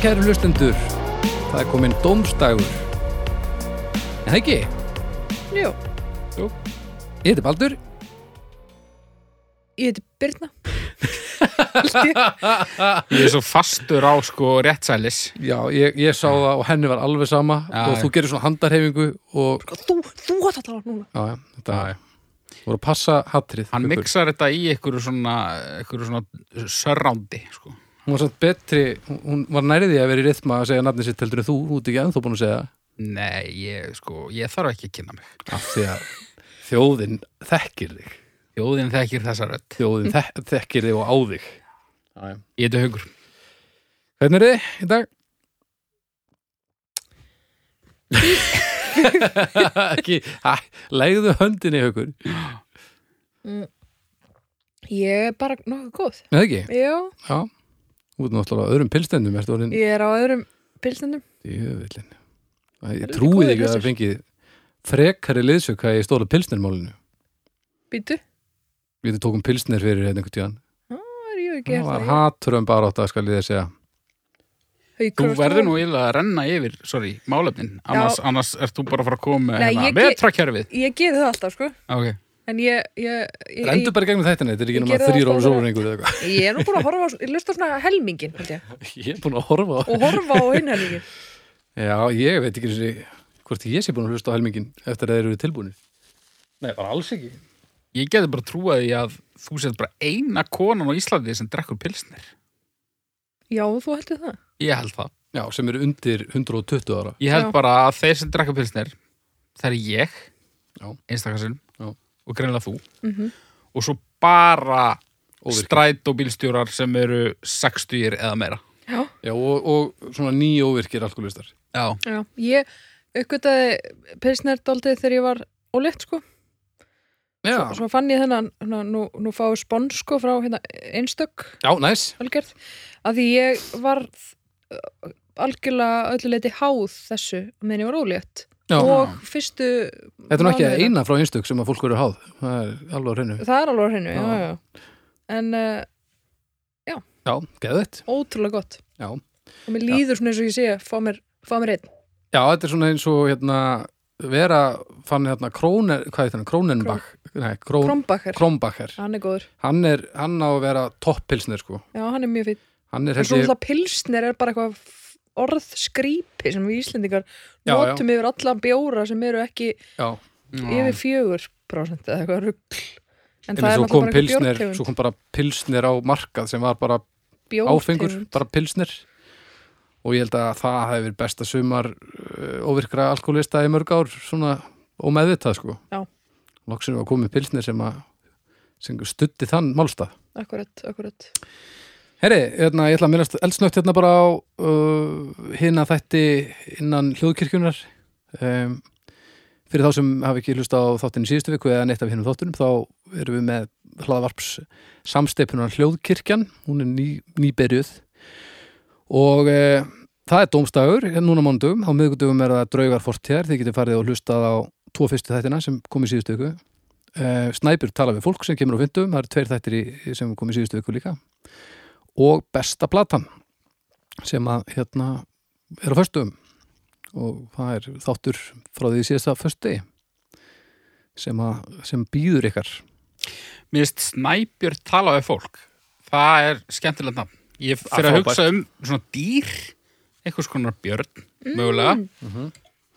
Kæru hlustendur. Það er komin dómstagur. En það ekki, Jú, ég heiti Baldur. ég heiti Birna Ég er svo fastur á sko réttsælis Já, ég, ég sá það og henni var alveg sama Já, og þú gerir svona handarhefingu og Þú, þú átt að tala núna já, já, þetta voru að passa hattrið. Hann mixar þetta í einhverju svona einhverju svona surroundi sko. Hún var samt betri, hún- var nærið því að vera í rithma að segja nafni sitt heldur en þú, þú ert ekki ennþá búin að segja. Nei, ég sko, ég þarf ekki að kynna mig af því að þjóðin þekkir þig. Þjóðin þekkir þessa rödd Þjóðin þek þekkir þig og á þig. Já, já. Ég heiti Haugur Hvernig er þið í dag? ekki, hæ, legðu höndinni haukur Ég er bara nokkuð góð eða ekki, Já, já út náttúrulega á öðrum pilstendum ertu orðin ég er á öðrum pilsnendum í höfullin ég Heldur trúi góðir ekki að það fengið frekari liðsöka í stóla pilsnermálinu. Býtu, við tókum pilsner fyrir hérna einhvern tíðan. Það er ég ekki það var haturum bara átt að skal ég segja. Þú verður nú eiginlega að renna yfir, sorry, málefnin. Annars, annars ert þú bara að fara að koma með hérna, ég ge- vetrakerfið Ég geri það alltaf, sko. Ok, En ég, ég, ég, rendu ég, bara í gegnum þetta þetta er ekki náma geri það þrýr alltaf ára bara- sólur eða eitthvað ég er nú búin að horfa á, ég lusta svona helmingin held ég, ég er búin að horfa á Og horfa á hinn helmingin Já, ég veit ekki sinni hvort ég sé búin að hlusta á helmingin eftir að þeir eru tilbúinir. Nei, bara alls ekki. ég geti bara trúað því að þú sett bara eina konan á Íslandi sem drekkur pilsnir Já, þú heldur það Ég held það Já, sem eru undir 120 ára. Ég held Já. bara að þeir sem drekka pilsnir það er ég Já. Og greinlega þú. Mm og svo bara Óvirkir. stræt og bílstjórar sem eru 60 eða meira. Já, Já, og, og svona nýjóvirkir alkoholistar. Já, já, ég uppgötaði pilsnerdaldið þegar ég var ólétt, sko. Já, Svo fann ég þennan, nú, nú fáið spons, sko, frá hérna, einstök. Já, næs. algjörð. Að því ég var uh, algjörlega öllu leiti háð þessu meðan ég var ólétt Já. og fyrstu Þetta er nú ekki eina frá einstök sem að fólk verður háð. Það er alveg á hreinu. það er alveg á hreinu, já, Já. já. en uh, Já, geðvett. ótrúlega gott Já. og mér líður svona eins og ég sé fá mér, fá mér einn Já, þetta er svona eins og hérna vera fann hérna Króner, hvað er þetta, Krónenbach nei, Krón, Krombacher, Krónbacher hann er góður hann er, hann á að vera topppilsnir sko, já, hann er mjög fýtt hann er held ég alltaf pilsnir er bara eitthvað orð skrýpi sem við Íslendingar Já, já. notum yfir alla bjóra sem eru ekki já, yfir fjögur prósent eða eitthvað rugl. En en það er náttúrulega bara bjórtegund. svo kom bara pilsnir á markað sem var bara áfengur, Bjórtegund. bara pilsnir og ég held að það verið besta sumar uh, óvirkra alkoholista í mörg ár svona ómeðvitað sko. Já. loksinu var komið pilsnir sem að sem stutti þann málstað. Akkurat, akkurat Herri, hérna, ég ætla að minnast eldsnögt hérna bara á uh, hina þætti innan hljóðkirkjunar um, fyrir þá sem hafi ekki hlusta á þáttinni síðustu viku eða neitt af hinnum þáttunum þá erum við með hlaðvarps samsteipunar hljóðkirkjan. Hún er ný, nýberjuð og uh, það er dómstagur hérna núna mánudugum, á miðgudugum er það draugar fortér, þið getið farið og hlustað á tvo fyrstu þættina sem kom í síðustu viku. Uh, Snæpur tala við fólk sem kemur á fyndum, það eru tveir þættir í, sem kom í síðustu viku líka og besta platan sem að hérna er á föstum og það er þáttur frá því síðasta fösti sem, að, sem býður ykkar. Mér finnst snæbjörn tala við fólk. Það er skemmtilegt nafn. Ég fyrir að frábært. hugsa um svona dýr einhvers konar björn, mögulega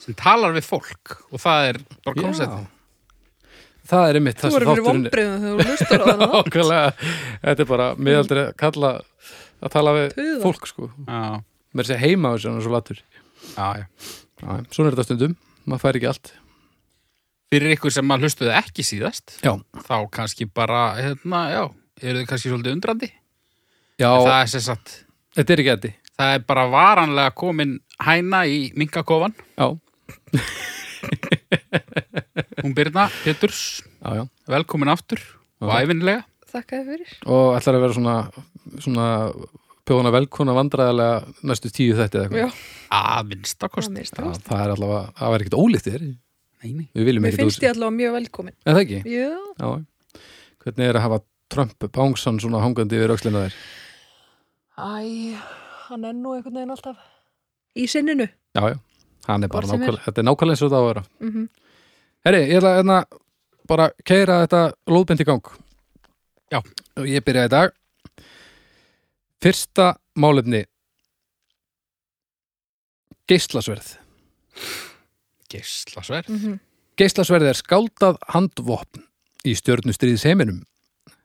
sem talar við fólk. Og það er bara koncept það er einmitt Þú það sem þátturinn vombriðum þegar þú lustar á þannig Nákvæmlega, þetta er bara miðaldri að kalla að tala við Puða. fólk sko. Já, mér sé heima á þessu er svo latur. Já, já. Já, svona er þetta stundum, maður fær ekki allt. Fyrir ykkur sem að hlustuðu ekki síðast Já, þá kannski bara, hérna, já eru þið kannski svolítið undrandi? Já. Það er sem sagt þetta er ekki þetta það er bara varanlega komin hæna í minkakofan. Já, hún Birna Péturs, já, já. Velkomin aftur og Já. æfinlega Þakka þér fyrir. Og ætlar að vera svona svona pjóðana velkona vandræðilega næstu tíu þetta eða Já, eitthvað að minnstakost það minnst Já, það er allavega, það var ekkert ólítið Neini. við viljum Mér ekkert finnst ég allavega mjög velkomin. En það ekki? Já, Já. Hvernig er að hafa Trump bángsan svona hangandi yfir aukslina þér? æ, hann er nú einhvern veginn alltaf í sinninu. Já, já, hann er bara nákvæmlega, þetta er nákvæmlega eins og það á að vera. mm Herri, ég ætla hérna bara að keira þetta lóðbind í gang. Já. Og ég byrja í dag. Fyrsta málefni. Geislasverð. Geislasverð. -hmm. Geislasverð er skáldað handvopn í stjörnustriðis heiminum.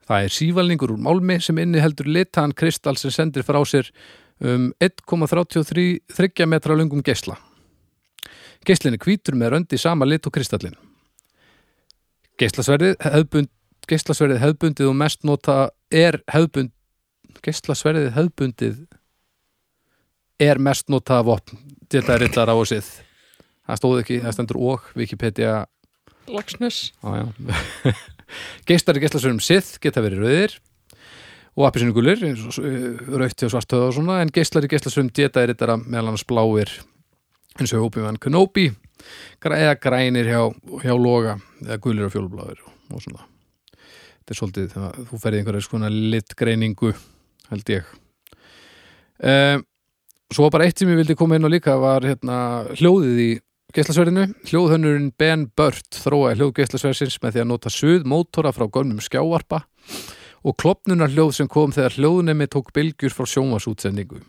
Það er sívalningur úr málmi sem inni heldur litaðan kristall sem sendir frá sér um 1,33 metra lungum geisla. Geislinn er hvítur með röndi sama lit og kristallin. Geislasverðið hefðbund, geislasverðið hefðbundið og mest nota er hefðbund geislasverðið hefðbundið er mest notað vopn. Þetta er rillara á sið það stóð ekki, það stendur og Wikipedia. Lagsnes geislar í geislasverðum sið geta verið rauðir og appisinu gulir rautt og svart höða og svona en geislar í geislasverðum geta er rillara meðal annars bláir eins og Obi-Wan Kenobi. gra- eða grænir hjá, hjá loga eða gulir og fjólubláir og svona. Þetta er svolítið, það, þú ferði einhverja skona litgreiningu held ég. Um, svo bara eitt sem ég vildi koma inn á líka var hérna, hljóðið í geislasverðinu hljóðhönnurinn Ben Burt þróaði hljóð geislasverðsins með því að nota suð mótora frá gönnum skjávarpa og klopnunar hljóð sem kom þegar hljóðnemi tók bylgjur frá sjónvarsútsendingu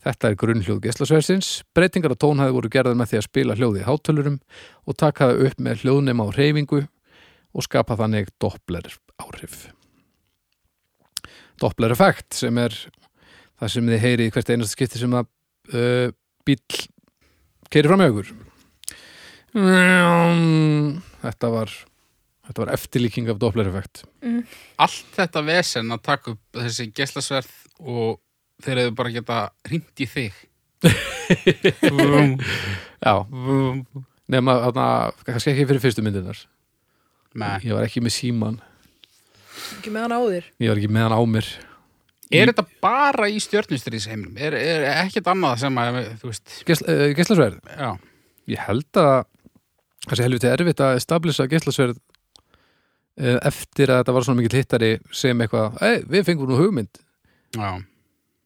Þetta er grunnhljóð geislasverðsins. Breytingar á tónhæði voru gerðar með því að spila hljóði í hátölurum og taka það upp með hljóðnema á reyfingu og skapa þannig Doppler áhrif. Doppler effekt sem er það sem þið heyri í hvert einasta skipti sem að uh, bíl keiri fram með ykkur. Þetta var, þetta var eftirlíking af Doppler effekt. Allt þetta vesen að taka upp þessi geislasverð og þeir hefur bara geta hringt í þig. Já, nema þarna, kannski ekki fyrir fyrstu myndirnar. Nei. Ég var ekki með síman, ekki með hann áður ég var ekki með hann á mér. Er þetta bara í stjörnustriðsheiminum? Er, er ekkert annað sem að, uh, Geislasverð? já, Ég held að það sé helviti erfitt að establisa geislasverð uh, eftir að þetta var svona mikill hittari sem eitthvað, ei, við fengum nú hugmynd já,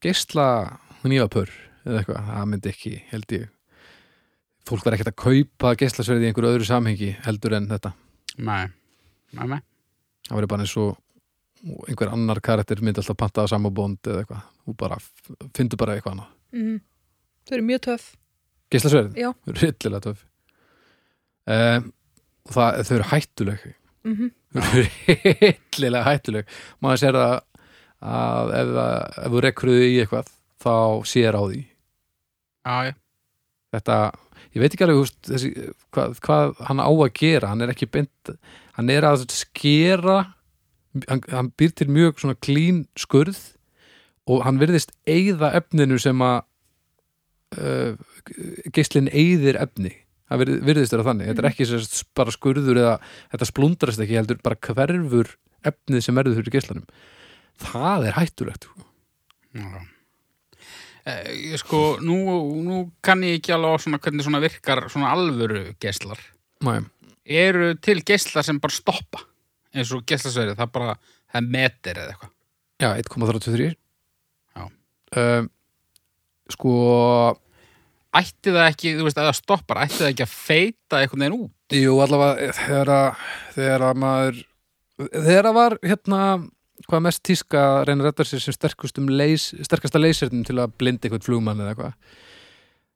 geisla nýjapör eða eitthvað, það myndi ekki, held ég. Fólk var ekkert að kaupa geislasverð í einhverju öðru samhengi heldur en þetta. Nei, nei, nei. það var bara eins og einhver annar karakter myndi alltaf panta að sama bónd eða eitthvað, þú bara fyndu bara eitthvað annað. Mm. þau eru mjög töff. Geislasverð, já. Rillilega töf um, og það, þau eru hættuleg. Mm þau eru rillilega hættuleg. Maður sér það að ef, ef þú rekruðu í eitthvað þá sér á því. Já, já, þetta, ég veit ekki alveg húst, þessi, hvað, hvað hann á að gera hann er ekki beint hann er að skera hann, hann býr til mjög svona klín skurð og hann virðist eigða efninu sem að uh, geislinn eigðir efni. Það virðist vera þannig, þetta er ekki sérst bara skurður eða þetta splundrast ekki heldur bara hverfur efnið sem verður fyrir geislanum það er hættulegt já. Eh, ég sko, nú, nú kann ég ekki alveg á svona hvernig svona virkar svona alvöru geislar. Næ, Eru til geislar sem bara stoppa eins og geislasverið, það bara, það meter eða eitthvað. já, 1,33 Já. um, sko Ætti það ekki, þú veist, að það stoppar, ætti það ekki að feita einhvern veginn út? Jú, allavega þegar að, þegar að maður þegar að var hérna hvað mest tíska að reyna að redda sér sem sterkustum leys, sterkasta leysernum til að blinda eitthvað flugmann eða eitthvað?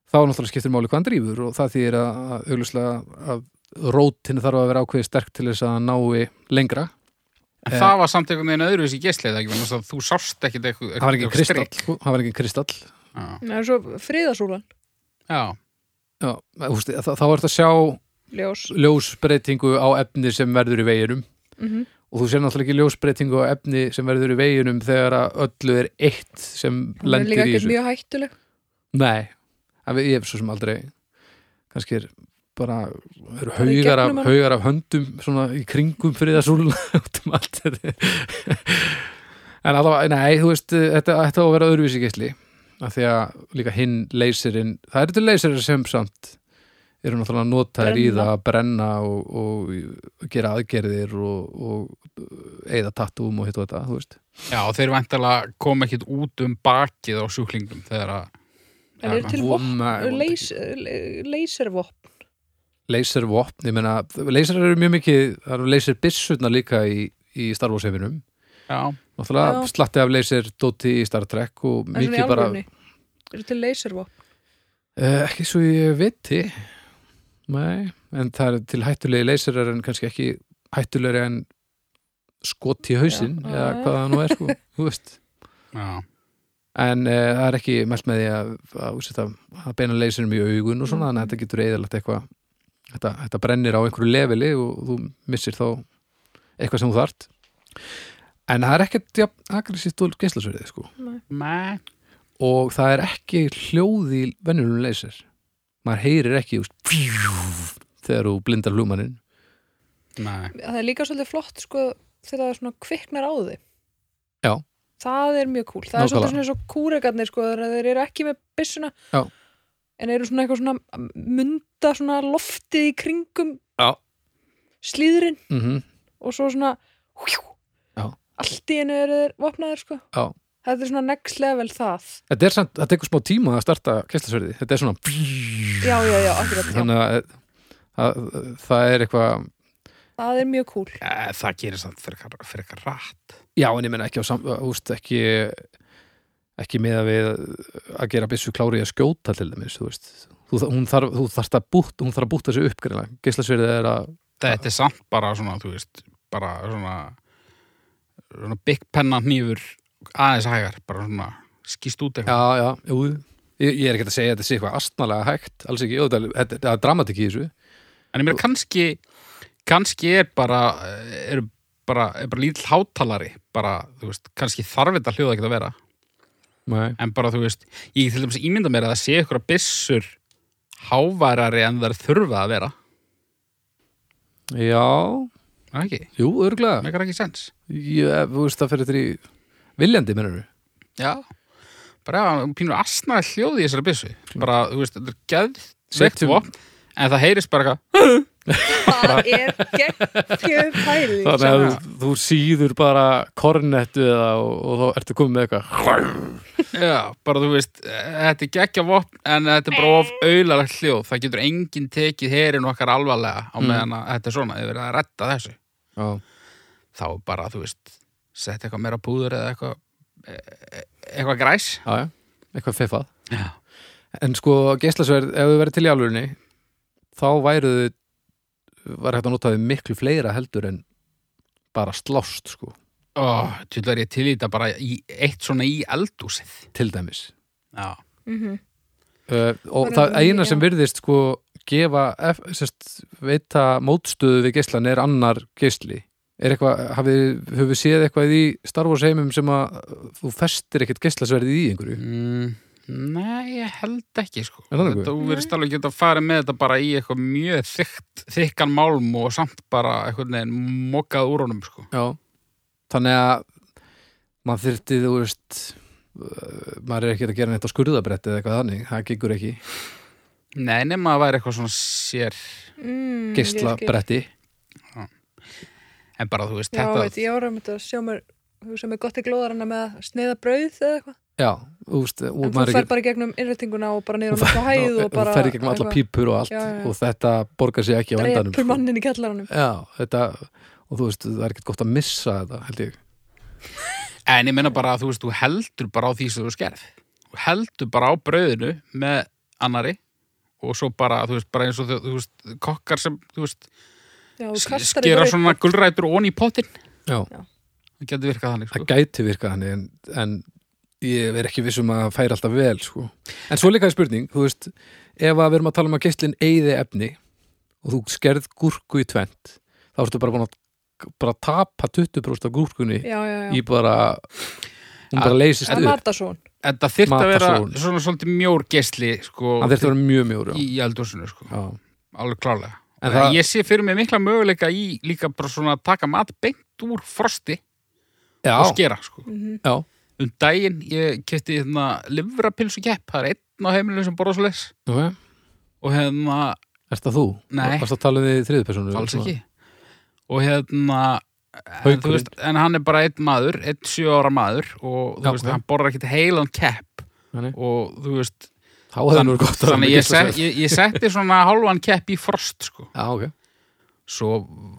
Þá náttúrulega skiptir máli hvað hann drífur og það þýðir að, að auglustlega að rótin þarf að vera ákveði sterk til þess að hann nái lengra. En Eh. það var samt einhvern veginn öðruvísi geslið, ekki? Vegna þess að Þú sást ekkit eitthvað. það var ekki kristall, það var ekki kristall. Já, það er svo friðasúlan já, Já, þá, er þetta að sjá ljós. ljósbreytingu á efni sem verður í veginum. Mm og þú sér náttúrulega ekki ljósbreytingu á efni sem verður í veginum þegar að öllu er eitt sem það er lendir líka í ekki þessu. mjög hættuleg. Nei, það ég hef svo sem aldrei kannski er bara í haugar af, haugar af höndum svona í kringum fyrir það súluna út um allt þetta. En allavega, nei, þú veist þetta ætti að vera öðruvísi geisli af því að líka hinn leyserinn það eru til leyserir sem samt eru náttúrulega notaðir í það að brenna og, og gera aðgerðir og, og eða tattúum og hitt og þetta, þú veist. Já, þeir væntalega kom ekkit út um bakið á sjúklingum þegar að En eru til vopn, leyservopn laservopn, ég meina laser eru mjög mikið, það eru laser byssurna líka í, í Star Wars heiminum. Já, náttúrulega Já. slatti af laser dóti í Star Trek og mikið bara Eru til leyservopn uh, ekki svo ég viti nei, en það er til hættulegi laserar en kannski ekki hættulegri en skot í hausinn Já. eða hvað það nú er sko, þú veist. Já, en uh, það er ekki mælt með því að, að, að, að beina leysinum í augun og svona, þannig að þetta getur eðalagt eitthvað þetta, þetta brennir á einhverju leveli og þú missir þá eitthvað sem þú þart en það er ekkert ja, aggressíft og geislasverið sko. með og það er ekki hljóð í venjulum leysir maður heyrir ekki úst, þegar þú blindar hlúmaninn Nei, Það er líka svolítið flott sko þegar það er svona kviknar á þig Já. Það er mjög kúl Það er Nákvæmlega. svolítið svona eins og kúregarnir sko þeir eru ekki með byssuna Já. en eru svona eitthvað svona munda svona loftið í kringum Já. slíðrin mm og svo svona hjú, Já. allt í einu eru þeir vopnaðir sko Já. Þetta er svona next level það. Þetta er samt, það tekur smá tíma að starta geislasverði, þetta er svona Já, já, já, akkurat já. þannig að, að, að það er eitthvað Það er mjög kúl eh, það gerir samt fyrir eitthvað, rætt. Já, en ég menna ekki á sam, úst, ekki ekki með að við að gera byssu klári að skjóta til dæmis, þú veist. Þú, hún þarf, þú þarf að bútt, hún þarf að bútta sig upp greinlega, geislasverðið er að Þetta er samt bara svona, þú veist bara svona svona big penna hnífur aðeins hægar, bara svona skýst út eitthvað. Já, já, jú, ég, ég er ekki að segja að þetta sé eitthvað astnalega hægt, alls ekki, þetta er- er dramatik í þessu. En ég meina kannski kannski er bara er bara, er bara lítill hátalari bara, þú veist, kannski þarf þetta hljóða ekki að vera. Nei. en bara, þú veist, ég til dæmis ímynda mér að það sé ykkur að byssur háværari en það er þurfa að vera. Já, Er það ekki, jú, örglega meikar ekki sens. Ég, þú veist, það fyrir þetta í viljandi, mennur Já, bara pínur asnaði hljóði í þessari byssu. Bara, þú veist, þetta er geð Setjum- veikt vopn, en það heyrist bara eitthvað. Það er geggjum pæling Þannig að þú, þú síður bara kornettu eða og, og þá ertu komið með eitthvað. Já, bara þú veist, þetta er geggja vopn en þetta er bara of auðalegt hljóð. Það getur enginn tekið herin okkar alvarlega á Mm. meðan að þetta er svona þið verið að retta þessu. Já, þá bara, þú veist, setja eitthvað meira púður eða eitthvað e- e- eitthvað græs. Já, já, eitthvað fefað Já, En sko, geislasverð, ef þau verið til í alvörinni þá væruðu var hægt að nota þau miklu fleira heldur en bara slást, sko, til er ég til í þetta bara í, eitt svona í eldúsið til dæmis. Já, Mhm. uh, og það eina sem virðist sko gefa, ef, sérst, veita mótstöðu við geislan er annar geisli. er eitthvað, hafið, höfum við séð eitthvað í Star Wars heimum sem að þú festir ekkert geislasverðið í einhverju? Mm, Nei, ég held ekki sko. Er það þú verðist alveg geta að fara með þetta bara í eitthvað mjög þykkt, þykkan málm og samt bara eitthvað neginn mokað úr honum sko. Já, þannig að maður þyrfti, þú veist uh, maður er ekki að gera neitt á skurðabretti eða eitthvað þannig, það gengur ekki. Nei, nema að væri eitthvað svona sér mm, geislabretti en bara þú veist, Já, þetta veit, ég ára um þetta að sjá mér sem er gott í glóðarana með að sneiða brauð eða eitthvað. Já, þú veist, en þú er fer bara í gegnum innrætinguna og bara niður á mikla hæð og bara þú fer gegnum alla pípur og allt Já, já, og þetta borgar sig ekki á endanum drepur sko. mannin í kjallaranum. Já, þetta og þú veist, það er ekkert gott að missa þetta held ég. En ég meina bara að þú veist, þú heldur bara á því sem þú skerð. Þú heldur bara á brauðinu með annari og svo bara, þú veist, bara eins og þú, þú veist, kokkar sem, þú veist, Já, skera í svona pott. gulrætur onni í pottin Já, Það getur virkað þannig, sko. Það gæti virkað hann en, en ég er ekki vissum að það færi alltaf vel sko. en svo líka er spurning, þú veist ef að við erum að tala um að geislinn eyði efni og þú skerð gúrku í tvent þá ertu bara búin að bara tapa 20% af gúrkunni Já, já, já. í bara hún bara leysist Það er upp matasón Þetta þyrft að vera svona svolítið mjór gesli, sko hann þurfti að vera mjög mjór já. í eldúsinu, sko. Já. Alveg klárlega En það- Ég sé fyrir mig mikla möguleika í líka bara svona að taka mat beint úr frosti Já, og skera, sko Mhm. já, um daginn ég kefti hérna livrapilsu kepp, það er einn á heimilinu sem borða svo leis ok og hérna Erst það þú? Nei. Varst það að tala um því í þriðu persónu? alls ekki og hérna en, Haukurinn. þú veist, en hann er bara einn maður einn sjö ára maður og þú Já, veist, já. hann borrar ekkit heilan kepp og þú veist Að þannig ég, set, ég, ég setti svona hálfan kepp í frost sko. Já, ok. svo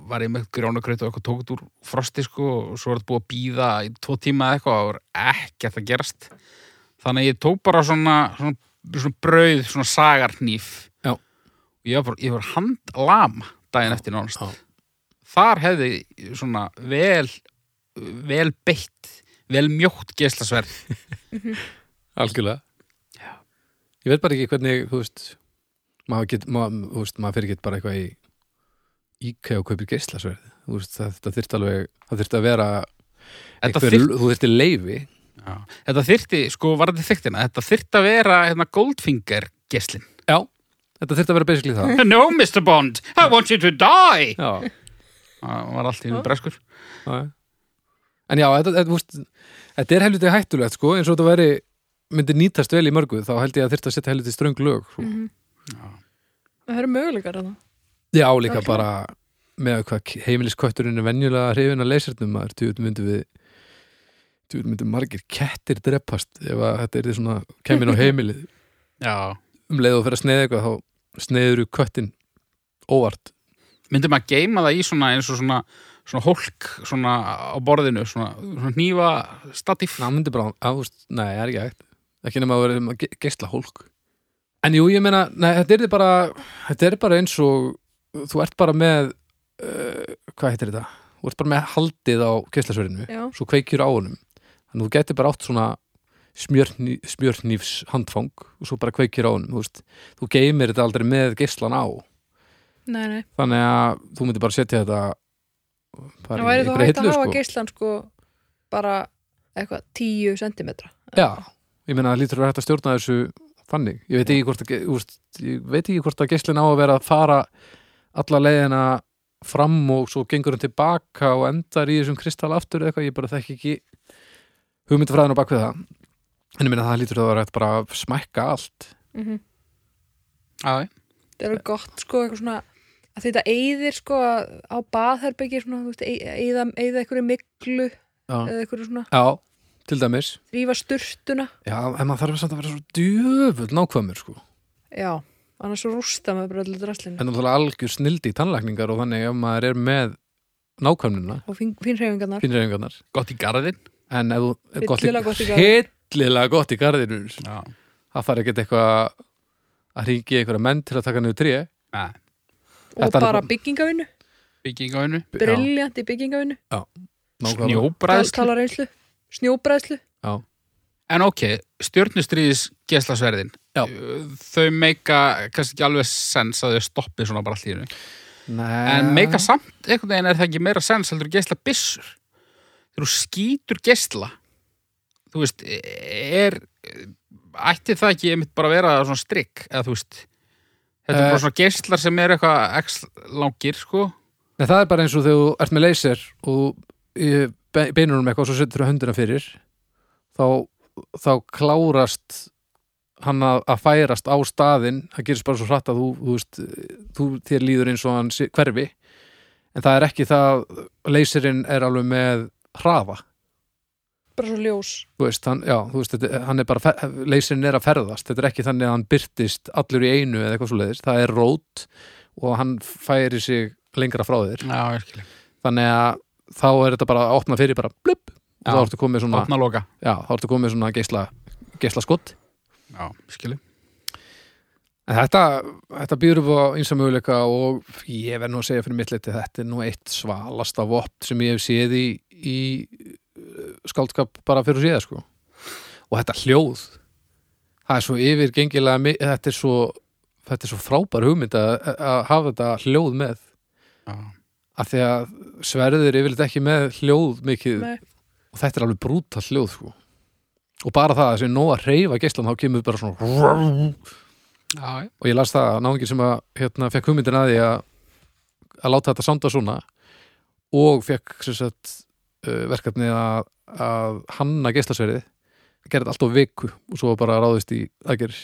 var ég með grjónakraut og eitthvað tókut úr frosti sko, og svo er þetta búið að býða í tvo tíma eða eitthvað og það var ekkert að gerast. Þannig ég tók bara svona, svona, svona brauð, svona sagarnýf og ég var, ég var handlama daginn eftir nánast. Þar hefði svona vel vel beitt vel mjótt geslasverð Algjörlega. Ég veit bara ekki hvernig, þú veist, maður, get, maður, þú veist, maður fyrir ekki bara eitthvað í IKEA og kaupir geislasverð. Þú veist, það, þetta þyrfti alveg, það þyrfti að vera, þetta, einhver, þyrt, þú þyrfti leifi. já, þetta þyrfti, sko var þetta þyktina þetta þyrfti að vera hérna, Goldfinger geslin Já, þetta þyrfti að vera basically það. No Mr. Bond, I want you to die Já, það var allt í einu breskur já. En já, þetta, þetta, veist, þetta er helviti hættulegt, sko, eins og þetta veri, myndi nýtast vel í mörgu, þá held ég að þyrfti að setja helviti ströng lög. Sko. Mhm. Það eru möguleikar að það. Já, líka bara með hvað heimiliskötturinn er venjulega hrifin að leysirnum maður, tjóðum myndum við tjóðum myndum margir kettir drepast ef að þetta er því svona kemur á heimilið Já, um leið og fyrir að sneiða eitthvað þá sneiður köttin óvart myndi maður geima það í svona eins og svona, svona hólk svona á borðinu, svona, svona hnífa statíf Ná, myndi bara, að, þú veist, nei, það er ekki hægt ekki nema að vera um að ge- geisla hólk En jú, ég meina, nei, þetta er bara þetta er bara eins og þú ert bara með uh, hvað heitir þetta? Þú ert bara með haldið á geislasverðinu Já. svo kveikjur á honum þannig að þú getur bara átt svona smjörni, smjörnýfs handfang og svo bara kveikjur á honum þú, veist, þú geymir þetta aldrei með geislan á Nei, nei. þannig að þú myndir bara setja þetta Það væri einhverja hægt að hafa sko. geislan sko bara eitthvað tíu sentimetra. Já, ég meina að lítur að hægt að stjórna þessu þannig, ég veit ekki hvort að, veist, ég veit ekki hvort að geislinn á að vera að fara alla leiðina fram og svo gengur hann tilbaka og endar í þessum kristall aftur eða eitthvað, ég bara þekki ekki hugmyndafræðin á bakvið það. En ég meina það lítur að vera hægt bara að smækka allt. Mm Já, Það er gott sko eitthvað svona að þetta eyðir sko á baðherbyggi svona, þú veist, eyða, eyða einhverju miklu eða einhverju svona, Já til dæmis. Rífa sturtuna. Já, en maður þarf samt að vera svo djöfull nákvæmur sko. Já, annars svo rústa með bara allir draslinu. en náttúrulega algjör snildi í tannlækningar og þannig ef maður er með nákvæmnina. Og fín, fín hreyfingarnar. finnreifingarnar gott í garðin en ef þú er gott í- Hryllilega gott í garðinum. hryllilega gott í garðinu Já, það þarf ekkert eitthvað að ringi einhverja menn til að taka niður tré. Nei, Og Þetta er bara bara- byggingavinnu, bygging á hennu Snjóbræðslu snjóbræðslu. En ok, stjörnustriðis geslasverðin Já. Þau meika kannski ekki alveg sens að þau stoppi svona bara allt í hennu Nei. En meika samt, einhvern veginn er það ekki meira sens heldur gesla byssur Þegar þú skýtur gesla Þú veist, er ætti það ekki einmitt bara að vera svona strikk eða þú veist Þetta er Eh. bara svona geslar sem er eitthvað x langir, sko Nei, það er bara eins og þegar þú ert með leysir og í be- beinunum eitthvað og svo setur þú höndina fyrir þá, þá klárast hann að, að færast á staðinn. Það gerist bara svo hratt að þú, þú veist þú, þér líður eins og hann hverfi. En það er ekki það leysirinn er alveg með hraða. Bara svo ljós. þú veist, hann, já, þú veist, þetta, hann er leysirinn er að ferðast, þetta er ekki þannig að hann byrtist allur í einu eða eitthvað svo leiðist það er rót og hann færi sig lengra frá þér. Já, þannig að þá er þetta bara að opna fyrir bara Já. þá ertu komið svona, Opna loka. Já, þá ertu komið svona geisla, geisla skott Já, skilji. En þetta, þetta býður upp á einsa möguleika og ég verð nú að segja fyrir mitt liti þetta er nú eitt svalasta vopt sem ég hef séð í, í uh, skáldskap bara fyrir síða sko. Og þetta hljóð það er svo yfirgengilega þetta er svo, þetta er svo frábær hugmynd að, að hafa þetta hljóð með. Já, af því að sverðir yfirleitt ekki með hljóð mikið Nei. og þetta er alveg brútal hljóð sko. og bara það að þessi nóg að reyfa geislan þá kemur bara svona já, og ég las það að náðingin sem að hérna, fekk hugmyndin að því að að láta þetta sanda svona og fekk sem sagt, uh, verkefni að, að hanna geislasverið gerði þetta allt á viku og svo bara ráðist í aðgerir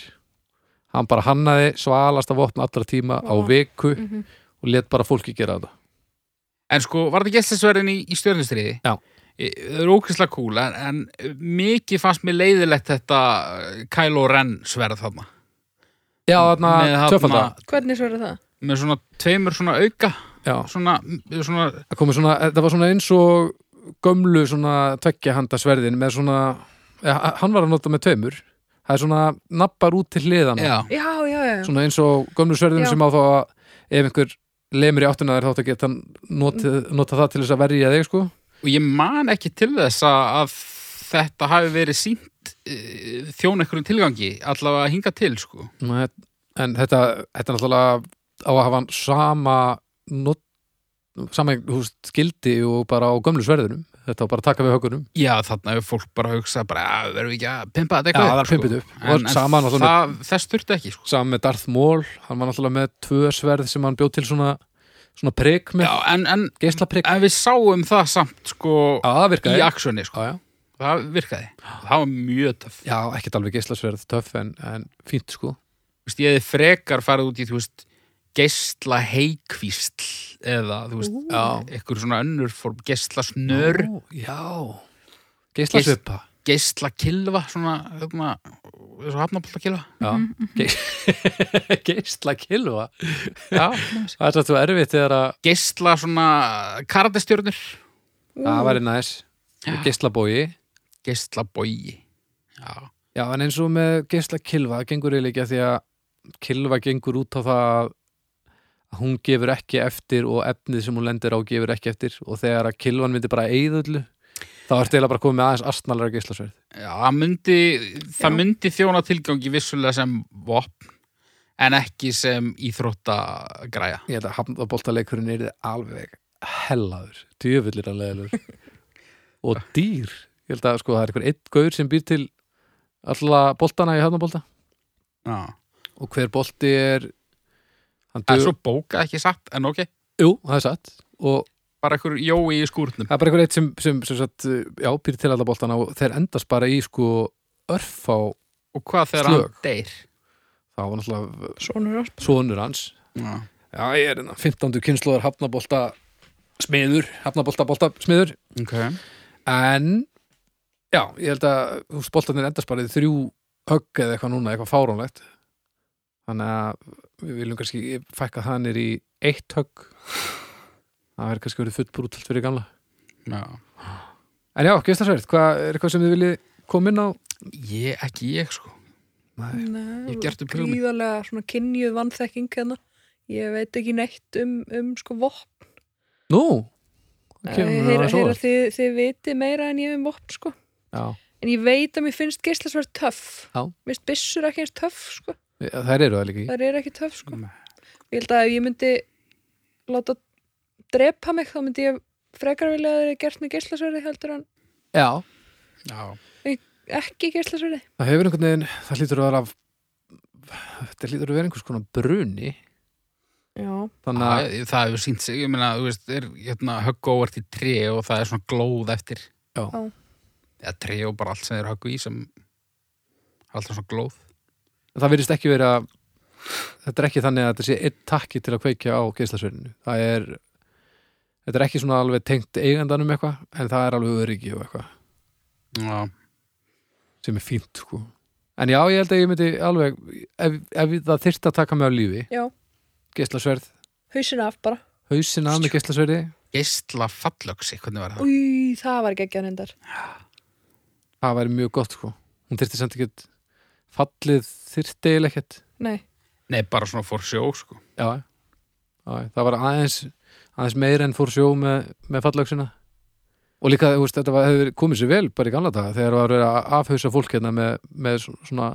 hann bara hannaði svalasta vopn allra tíma á viku Mhm. og let bara fólki gera þetta En sko, var þetta gæstisverðin í, í stjörnustriði? Já. Það er ókvæslega cool, en, en mikið fannst mér leiðilegt þetta uh, Kylo Ren sverð þarna. já, þarna, tvöfalda Hvernig svo er það? Með svona tveimur svona auka, já, svona, svona það komið svona, þetta var svona eins og gömlu svona tveggja handa sverðin með svona, ja, hann var að nota með tveimur það er svona nappar út til hliðana já, Já, já, já. svona eins og gömlu sverðin Já. sem á þá að ef einhver lemur í áttina þér þátt að geta nota, nota það til þess að verja þig sko og ég man ekki til þess að, að þetta hafi verið sínt uh, þjón einhverjum tilgangi, allavega hinga til, sko. Nei, en þetta, þetta er náttúrulega á að hafa sama not, sama skildi og bara á gömlu sverðinum þetta á bara að taka við hökunum Já, þarna hefur fólk bara hugsað, bara, "Ah, verðum við ekki að pimpa þetta Já, eitthvað það er upp, sko. pimpið upp. En, en það, þess þurfti ekki, sko. saman með Darth Maul, hann var náttúrulega með tvö sverð sem hann bjóð til svona svona prik með, Já, en, en, við sáum það samt, sko, Já, í aksjoni, sko. Já, já. Það virkaði. Það var mjög töff. já, ekkert alveg geislasverð töff en, en fínt sko Þú veist, ég hefði frekar farið út í, þú veist, geisla heikvísl eða, þú veist, eitthvað svona önnur form, geisla snör, Ó, Já, geislasvipa geisla kilva, svona, þarna, svo hafnabólta kilva. Já, geisla kilva Já, Það er svo erfitt þegar að geisla svona karatestjörnur, það væri næs. Geislabói geisla bogi. Já, Já, en eins og með geisla kilva það gengur eiginlega ekki að því að kilva gengur út á það að hún gefur ekki eftir og efnið sem hún lendir á gefur ekki eftir og þegar að kilvan myndi bara eyðullu þá ertu eiginlega bara komið með aðeins astnalara geislasverð Já, myndi, það Já. myndi þjóna tilgangi vissulega sem vopn en ekki sem íþróttagræja. Ég held að hafnaboltaleikurinn er alveg hellaður, djöfullir að leðalur og dýr ég held að sko það er einhver einn gaur sem býr til alla boltana í hafnabolta Já. og hver bolti er Það er svo bókað ekki satt, en ok, Jú, það er satt og bara einhver jói í skúrnum. það er bara einhver eitt sem, sem, sem sagt, já, býr til alla boltana og þeir endast bara í sko örf á, Og hvað þegar hann deyr? það var náttúrulega Sónur hans Já. já, ég er hérna 15. kynnslóðar hafnabolta smiður, hafnabolta bolta smiður Ok. en já, ég held að hús boltarnir endast bara í þrjú högg eða eitthvað núna, eitthvað fáránlegt þannig að við viljum kannski fækka það nýr í eitt högg það verður kannski verið full brútalt fyrir gamla Já. en já, gestarsverð, hvað er eitthvað sem þið viljið koma inn á? Ég, ekki ég, sko. Nei. Nei, Ég hef gert upp hug minn. gríðarlega svona kynjuð vannþekking hérna. Ég veit ekki neitt um, um sko vopn. Nú, mér heyra, heyra, þið, þið viti meira en ég um vopn sko. Já, En ég veit að mér finnst geislasverð töff. Já. Mér finnst byssur ekki eins töff sko. Þær eru það líka í Það er ekki töff sko. Nei. Ég held að ef ég myndi láta drepa mig þá myndi ég frekar vilja að það er gert með geislasverði heldur en Já, Já. ekki geislasverði. það hefur einhvern veginn það hlýtur að vera þetta hlýtur að vera einhvers konar bruni Já. þannig að, Það, það hefur sínt sig, ég meina, þú veist, er hérna, högg óvart í tré og það er svona glóð eftir. Já. Já. Eða tré og bara allt sem er höggu í sem alltaf svona glóð. Það virðist ekki vera þetta er ekki þannig að þetta sé einn takki til að kveikja á geislasverðinu það er þetta er ekki svona alveg tengt eigandanum eitthvað en það er alveg öryggi og eitthvað Já. sem er fínt sko en já, ég held að ég myndi alveg ef, ef það þyrst að taka mig á lífi Já. geislasverð, Hausin af bara. hausin af með geislasverði Geistla fallöksi, hvernig var það? Új, það var ekki ekki að nefndar. það væri mjög gott sko hún ekkert fallið þyrsti eiginlega ekkert. Nei. Nei, bara svona fór sjó, sko. já, já, það var aðeins aðeins meir en fór sjó með, með fallauksina og líka, veist, þetta var, hefur komið sér vel bara í gamla daga þegar það var verið að afhausa fólk hérna með, með svona,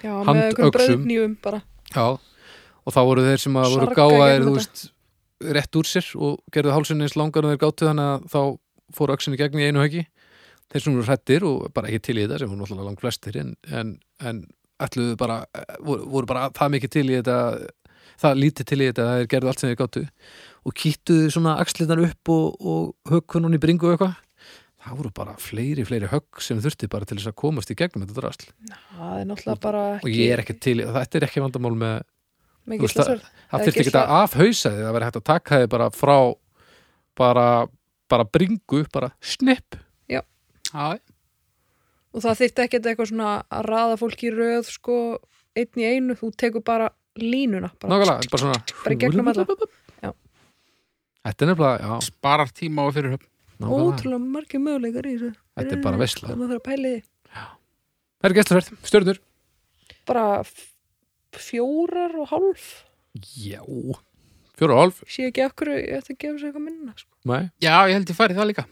Já, með bröðknýfum bara. já. Og þá voru þeir sem að voru gáðaðir, rétt úr sér og gerðu hálsinn eins langar en þeir gátu þannig að þá fóru öxinni gegn í einu höggi. Þeir sem voru hrættir og bara ekki til í þetta sem voru náttúrulega langt flestir en, en, en ætluðu bara, voru, voru bara það mikið til í þetta það lítið til í þetta að þeir gerðu allt sem þeir gátu. Og kýttuðu svona axlinar upp og, og högkunun í bringu eitthvað. Það voru bara fleiri, fleiri högg sem þurfti bara til þess að komast í gegnum þetta drasl. Það er náttúrulega bara og ég er ekki til, þetta er ekki vandamál með með gíslasverð það Það er þurfti ekki að afhausa þið það verið hægt að taka þið bara frá bara, bara bringu bara snipp. Já, og það þyrfti ekkert eitthvað svona að raða fólki í röð sko einn í einu, þú tekur bara línuna bara, nákvæmlega, bara svona bara í gegnum alla. Já. þetta er nefnilega, já, sparar tíma og fyrirhöfn. nákvæmlega. Ótrúlega margir möguleikar í þessu. Þetta er bara veisla. það maður þarf að pæli því það er gæstlverð, stjörnur. Bara fjórar og hálf. Já, fjóra og hálf. Sé ekki okkur, ég ætti að gefa sér eitthvað minna sko. nei, Já, ég held ég færi það líka.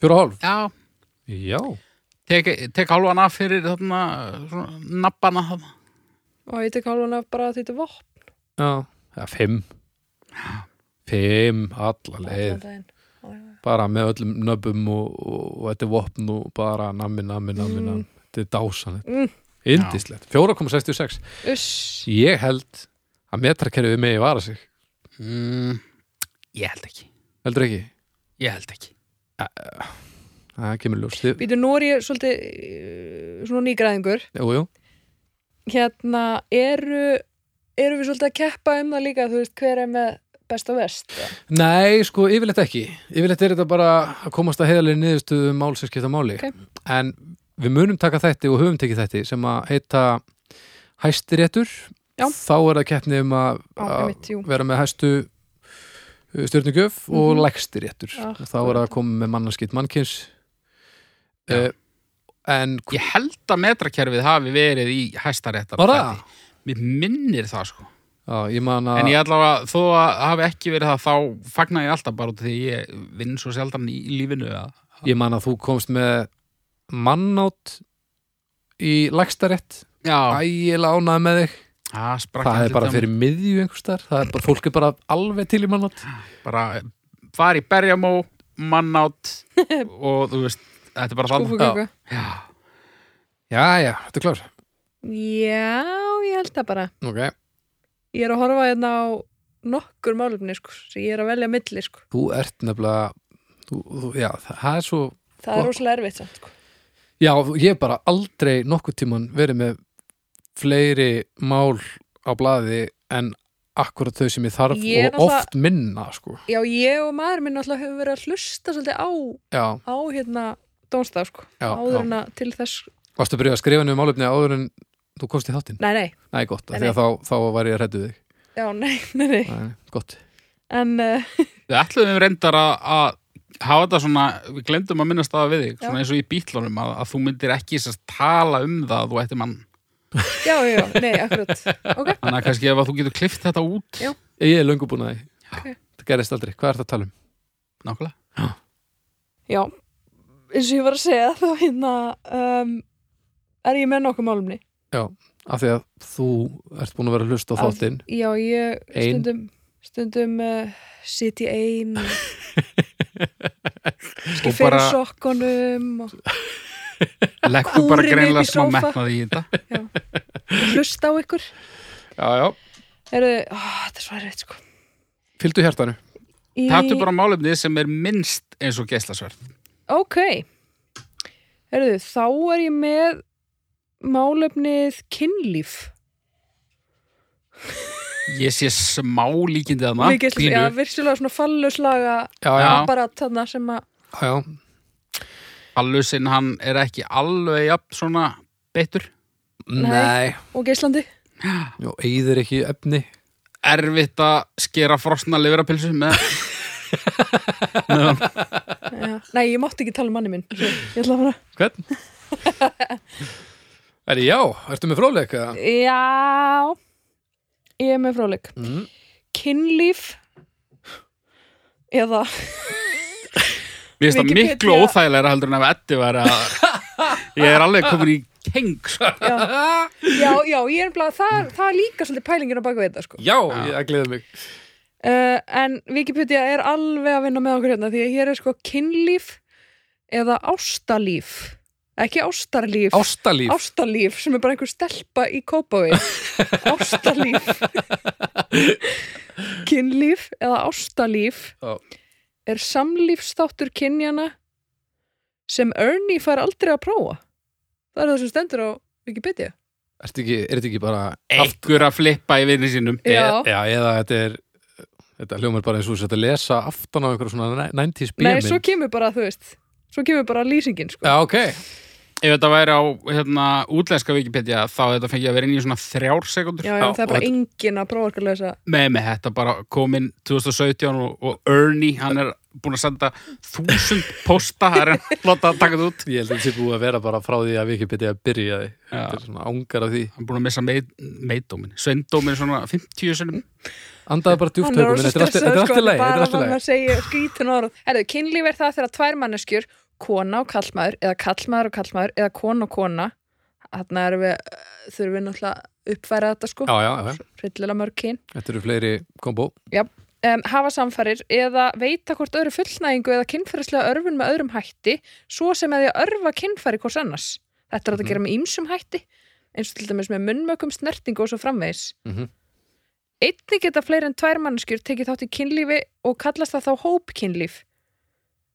fjóra og hálf. Já, já, tek, tek hálfan af fyrir þarna, svona, nabbana þarna. og ég tek hálfan af bara að þetta er vopn já, já, fimm fimm, alla leið allan daginn. Já, já, já. bara með öllum nöbbum og, og, og þetta er vopn og bara nammi, nammi, nammi, Mm. nammi þetta er dásanlegt, Mm. indislegt 4,66 Uss, ég held að metrakerfið megi vara sig Mm, ég held ekki. heldur ekki, Ég held ekki. það kemur ljós býtu nú er ég svolítið eh, svona nýgræðingur jú, jú, hérna eru eru við svolítið að keppa um það líka þú veist hver er með best og vest Nei, sko, yfirleitt ekki. Yfirleitt er þetta bara að komast að heiðalegi niðurstöðu um mál sem skipta máli. Ok. En við munum taka þætti og höfum tekið þætti sem að heita hæstiréttur. Já. Þá er það keppni um að, að vera með hæstu stjórnugjöf og Mhm. lægstiréttur. Já, Og þá er það að koma með mannarskitt mannkins. Já. Uh, en Ég held að metrakerfið hafi verið í hæstaréttar. Mér minnir það, sko. já, ég man að... En ég allavega, þó að hafi ekki verið það, þá fagna ég alltaf bara út því ég vinn svo sjaldan í, lífinu að Ég man að þú komst með mannátt í lægstarétt. Já, Ægilega ánæði með þig. sprakk það er bara fyrir miðju einhvers þar það er bara, fólk er bara alveg til í mannátt bara fara í berjamó mannátt og þú veist, þetta er bara þannig Skúfugöngu. Já, já, já, þetta er klár Já, ég held það bara ok, Ég er að horfa hérna á nokkur málefni sko, sem ég er að velja milli sko. þú ert nefnilega þú, þú, já, það, er svo Það er rosalega erfitt samt sko. já, ég hef bara aldrei nokkuð tíman verið með fleiri mál á blaði en akkurat þau sem ég þarf Ég og oft minna sko. Já, ég og maður minn alltaf hefur verið að hlusta svolítið á, á hérna dónstaf sko, Já, áður en að til þess varstu að byrja að skrifa niður málefni áður en þú komst í þáttinn? Nei, nei, Nei, gott, af Nei, því að þá, þá var ég að reddu þig. Já, nei, nei, nei. Nei, gott. En uh, við ætluðum reyndar að, að hafa þetta svona, við glemdum að minnast það við þig, svona eins og í bítlunum að, að þú myndir ekki sérst tala um það að þú ætti mann, já, já, já, nei, akkurat. Ok, þannig að kannski ef að þú getur klift þetta út, Já. Ég er löngu búin að því. Ok. Það gerist aldrei, hvað er það að tala um? nákvæmlega. Já eins og ég var að segja þá hérna um, er ég með nokkuð málumni Af því að þú ert búin að vera að hlusta á þáttinn. Já, ég Ein. stundum stundum uh, sit ég ein og og fyrir bara sokkunum og leggur bara í greinlega smá metnaði í þetta. Hlusta á ykkur. Já, já, Heyrðu, ó, þetta er erfitt sko. Fylgdu hjartanu. Í... Taktu bara málefnið sem er minnst eins og geislasverð Ok. Heyrðu, þá er ég með málefnið kynlíf. Ég sé smá líkindi þarna Mikið, já, virkilega svona falluslaga apparat þarna sem að já, já. Allusinn hann er ekki alveg jafn svona beittur. Nei, og geislandi. Já, eigður ekki efni. Erfitt að skera frosna livrapilsu með. Nei, ég mátti ekki tala um manni minn Ég ætla að fara Hvern? Er já, ertu með fróðleik? eða? Já Ég er með fráleik Mm. Kynlíf Eða Mér finnst það Wikipedia- miklu óþægilega heldur en ef Eddi var að ég er alveg komin í keng sko. Já, já, já ég er bara það, það er líka svolítið pælingin á baka við þetta sko. Já, ég að gleða mig uh, En Wikipedia er alveg að vinna með okkur hérna því að hér er sko kynlíf eða ástalíf. Ekki ástarlíf. Ástalíf. Ástalíf sem er bara einhver stelpa í kópavi ástalíf. Kynlíf eða ástalíf Já. er samlífstáttur kynjana sem Ernie fær aldrei að prófa. Það er það sem stendur á Wikipedia. Ertu ekki, er þetta ekki bara Einhver að flippa í vinni sínum? Já. E, já, eða þetta er þetta hljómar bara eins og þetta lesa aftan á einhverjum svona 90s Nei, bíminn svo kemur bara, þú veist svo kemur bara lýsingin, sko. Já, ok Ef þetta væri á hérna, útlenska Wikipedia þá þetta fengið að vera inn í svona þrjár sekundur Já, já, það er bara engin að prófa að lesa. Með með þetta bara komin 2017 og, og Ernie, hann er búin að senda þúsund posta, það er hann láta að taka þetta út. Ég held að þetta sé búið að vera bara frá því að Wikipedia byrjaði. Já. Þetta er svona ángar af því. Hann er búin að missa meit, meitdómin sveindómin svona 50 sinum Andaði bara er högum, þetta er allt- er í sko, lagi Þetta er bara hann að segja skrítun orð. Herðu, kynlíf er það þegar tvær manneskjur kona og kallmaður, eða kallmaður og kallmaður eða kona og kona þarna þurfum við náttúrulega að uppfæra þetta sko, Já, já, já, hryllilega mörg kyn. Þetta eru fleiri kombo. Um, hafa samfærir eða veita hvort öðru fullnægingu eða kynfærislega örfun með öðrum hætti svo sem að því að örfa kynfæri hvors annars. Þetta er að Mhm. gera með ýmsum hætti eins og til dæmis með munnmökum snertingu og svo framvegis. Mhm. einnig geta fleiri en tvær mannskjur tekið þátt í kynlífi og kallast það þá hópkynlíf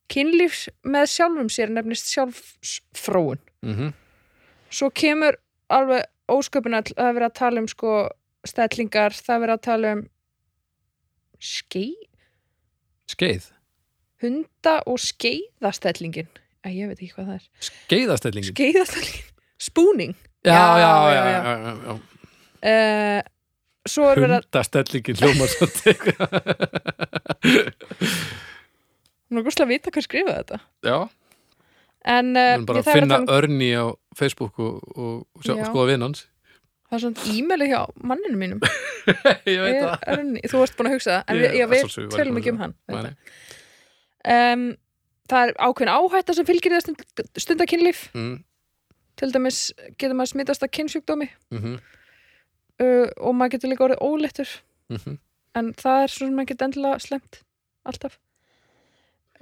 kynlíf með sjálfum sér nefnist sjálfsfróun. Mm svo kemur alveg ósköpun all það er verið að tala um sko stellingar, það er verið að tala um skei, Skeið? Hunda og skeiðastellingin. Æ, ég veit ekki hvað það er. Skeiðastellingin? Skeiðastellingin, spúning Já, já, já, já, já, uh, svo að Hundastellingin hljómar svolítið hún er gúslega að vita hvað skrifa þetta. Já, en uh, bara ég, að er finna að tala um- örni á Facebook og, og sjá, Já. skoða vinn hans. Það er svona e-maili hjá manninu mínum. Ég veit það. Örni, þú varst búin að hugsa það en Ég- ég tölum búin ekki um hann um, það. er ákveðin áhætta sem fylgir það stund, stundakynlíf Mm, til dæmis getur maður smitast að kynnsjúkdómi mhm, uh, og maður getur líka orðið óléttur. Mhm. en það er svo sem ekki endilega slemt alltaf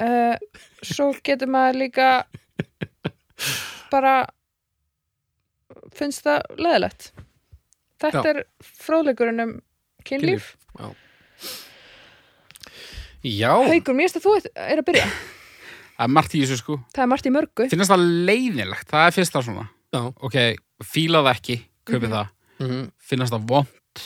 uh, svo getur maður líka bara finnst það leðilegt þetta Já. er fróðleikurinn um kynlíf. Já, Haukur, mér finnst að þú er að byrja. Það er margt í þessu sko. Það er margt í mörgu. Finnast það leiðinlegt, það er fyrsta svona. Já. Ok, fíla það ekki, kaupið Mhm. það. Mhm, finnast það vond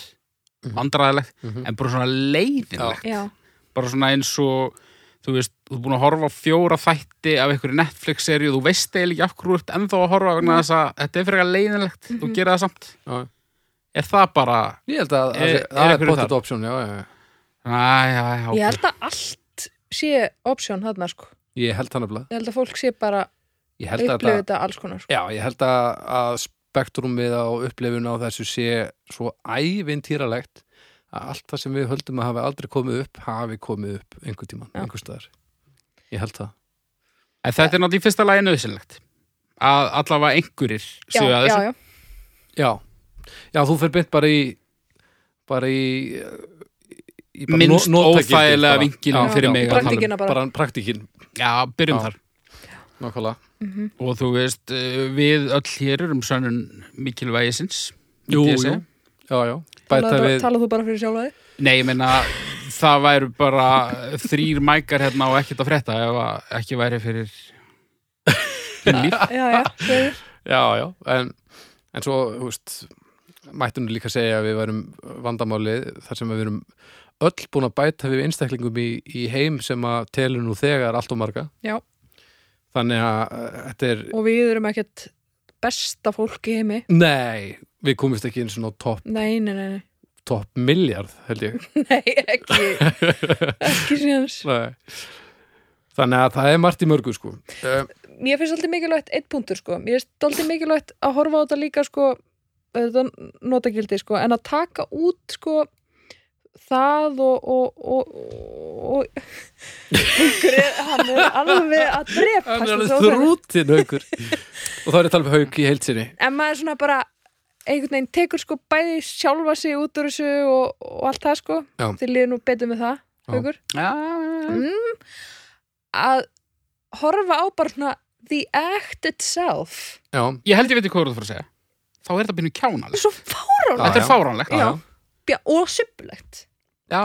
Mhm. vandræðilegt, mhm. en bara svona leiðinlegt. Já, bara svona eins og þú veist, þú er búin að horfa á fjóra þætti af einhverju Netflix-seríu, þú veist eiginlega ekki þú ert ennþá að horfa vegna þess að þetta er fyrir að leiðinlegt, þú Mhm. gerir það samt Já. er það bara Ég held að Er- það er það er pottet option, já, já, já. Æ, já, já, ég held að allt sé option þarna sko Ég held ég held að fólk sé bara Ég held að upplifið þetta, þetta alls konar sko. já, ég held að, að spektrumið á upplifun á þessu sé svo ævintýralegt að allt það sem við höldum að hafi aldrei komið upp hafi komið upp einhver tíman, Já. einhver staðar Ég held það en þetta er náttúrulega í fyrsta lagi nöðsynlegt að allavega einhverjir já, séu að já, þessu já, Já, já, þú fyrir beint bara í bara í, í bara Minnst óþægilega Já, fyrir já, mig að bara, Praktíkina bara. bara praktíkin, já, byrjum Já. þar nákvæmlega Mhm. og þú veist, eh, við öll hér erum sönnun mikilvægisins Jú, jú. Já, Talaðu við, talaðu þú bara fyrir sjálfa þig Nei, ég meina það væru bara þrýr mækar hérna og ekkert að frétta ef að ekki væri fyrir kynlíf. já, já, segir. já, já en, en svo, þú veist mættum við líka segja að við værum vandamálið þar sem við erum öll búin að bæta við einstaklingum í, í heim sem að telur nú þegar allt og marga Já. þannig að uh, þetta er og við erum ekkert besta fólk í heimi nei, við komumst ekki eins og topp nei, nei, nei, nei, top miljard held ég. Nei ekki. Ekki síðans Nei. þannig að það er margt í mörgu sko. Uh, mér finnst alltaf mikilvægt eitt punktur sko. Mér finnst alltaf mikilvægt að horfa á þetta líka sko þetta notagildi sko en að taka út sko það og og, og, og Greið, hann er alveg að drepa hann er alveg þrútin haukur. Og það er tala um hauk í heilsinni en maður svona bara einhvern veginn tekur sko bæði sjálfa sig út úr þessu og, og allt það sko Já. þið líður nú betur með það Já, mm, að horfa á bara svona the act itself já, ég held ég veit hvað þú ert að segja. Þá er þetta býnum kjánalegt. svo fáránlegt Þetta er fáránlegt. Já. Og suppulegt Já.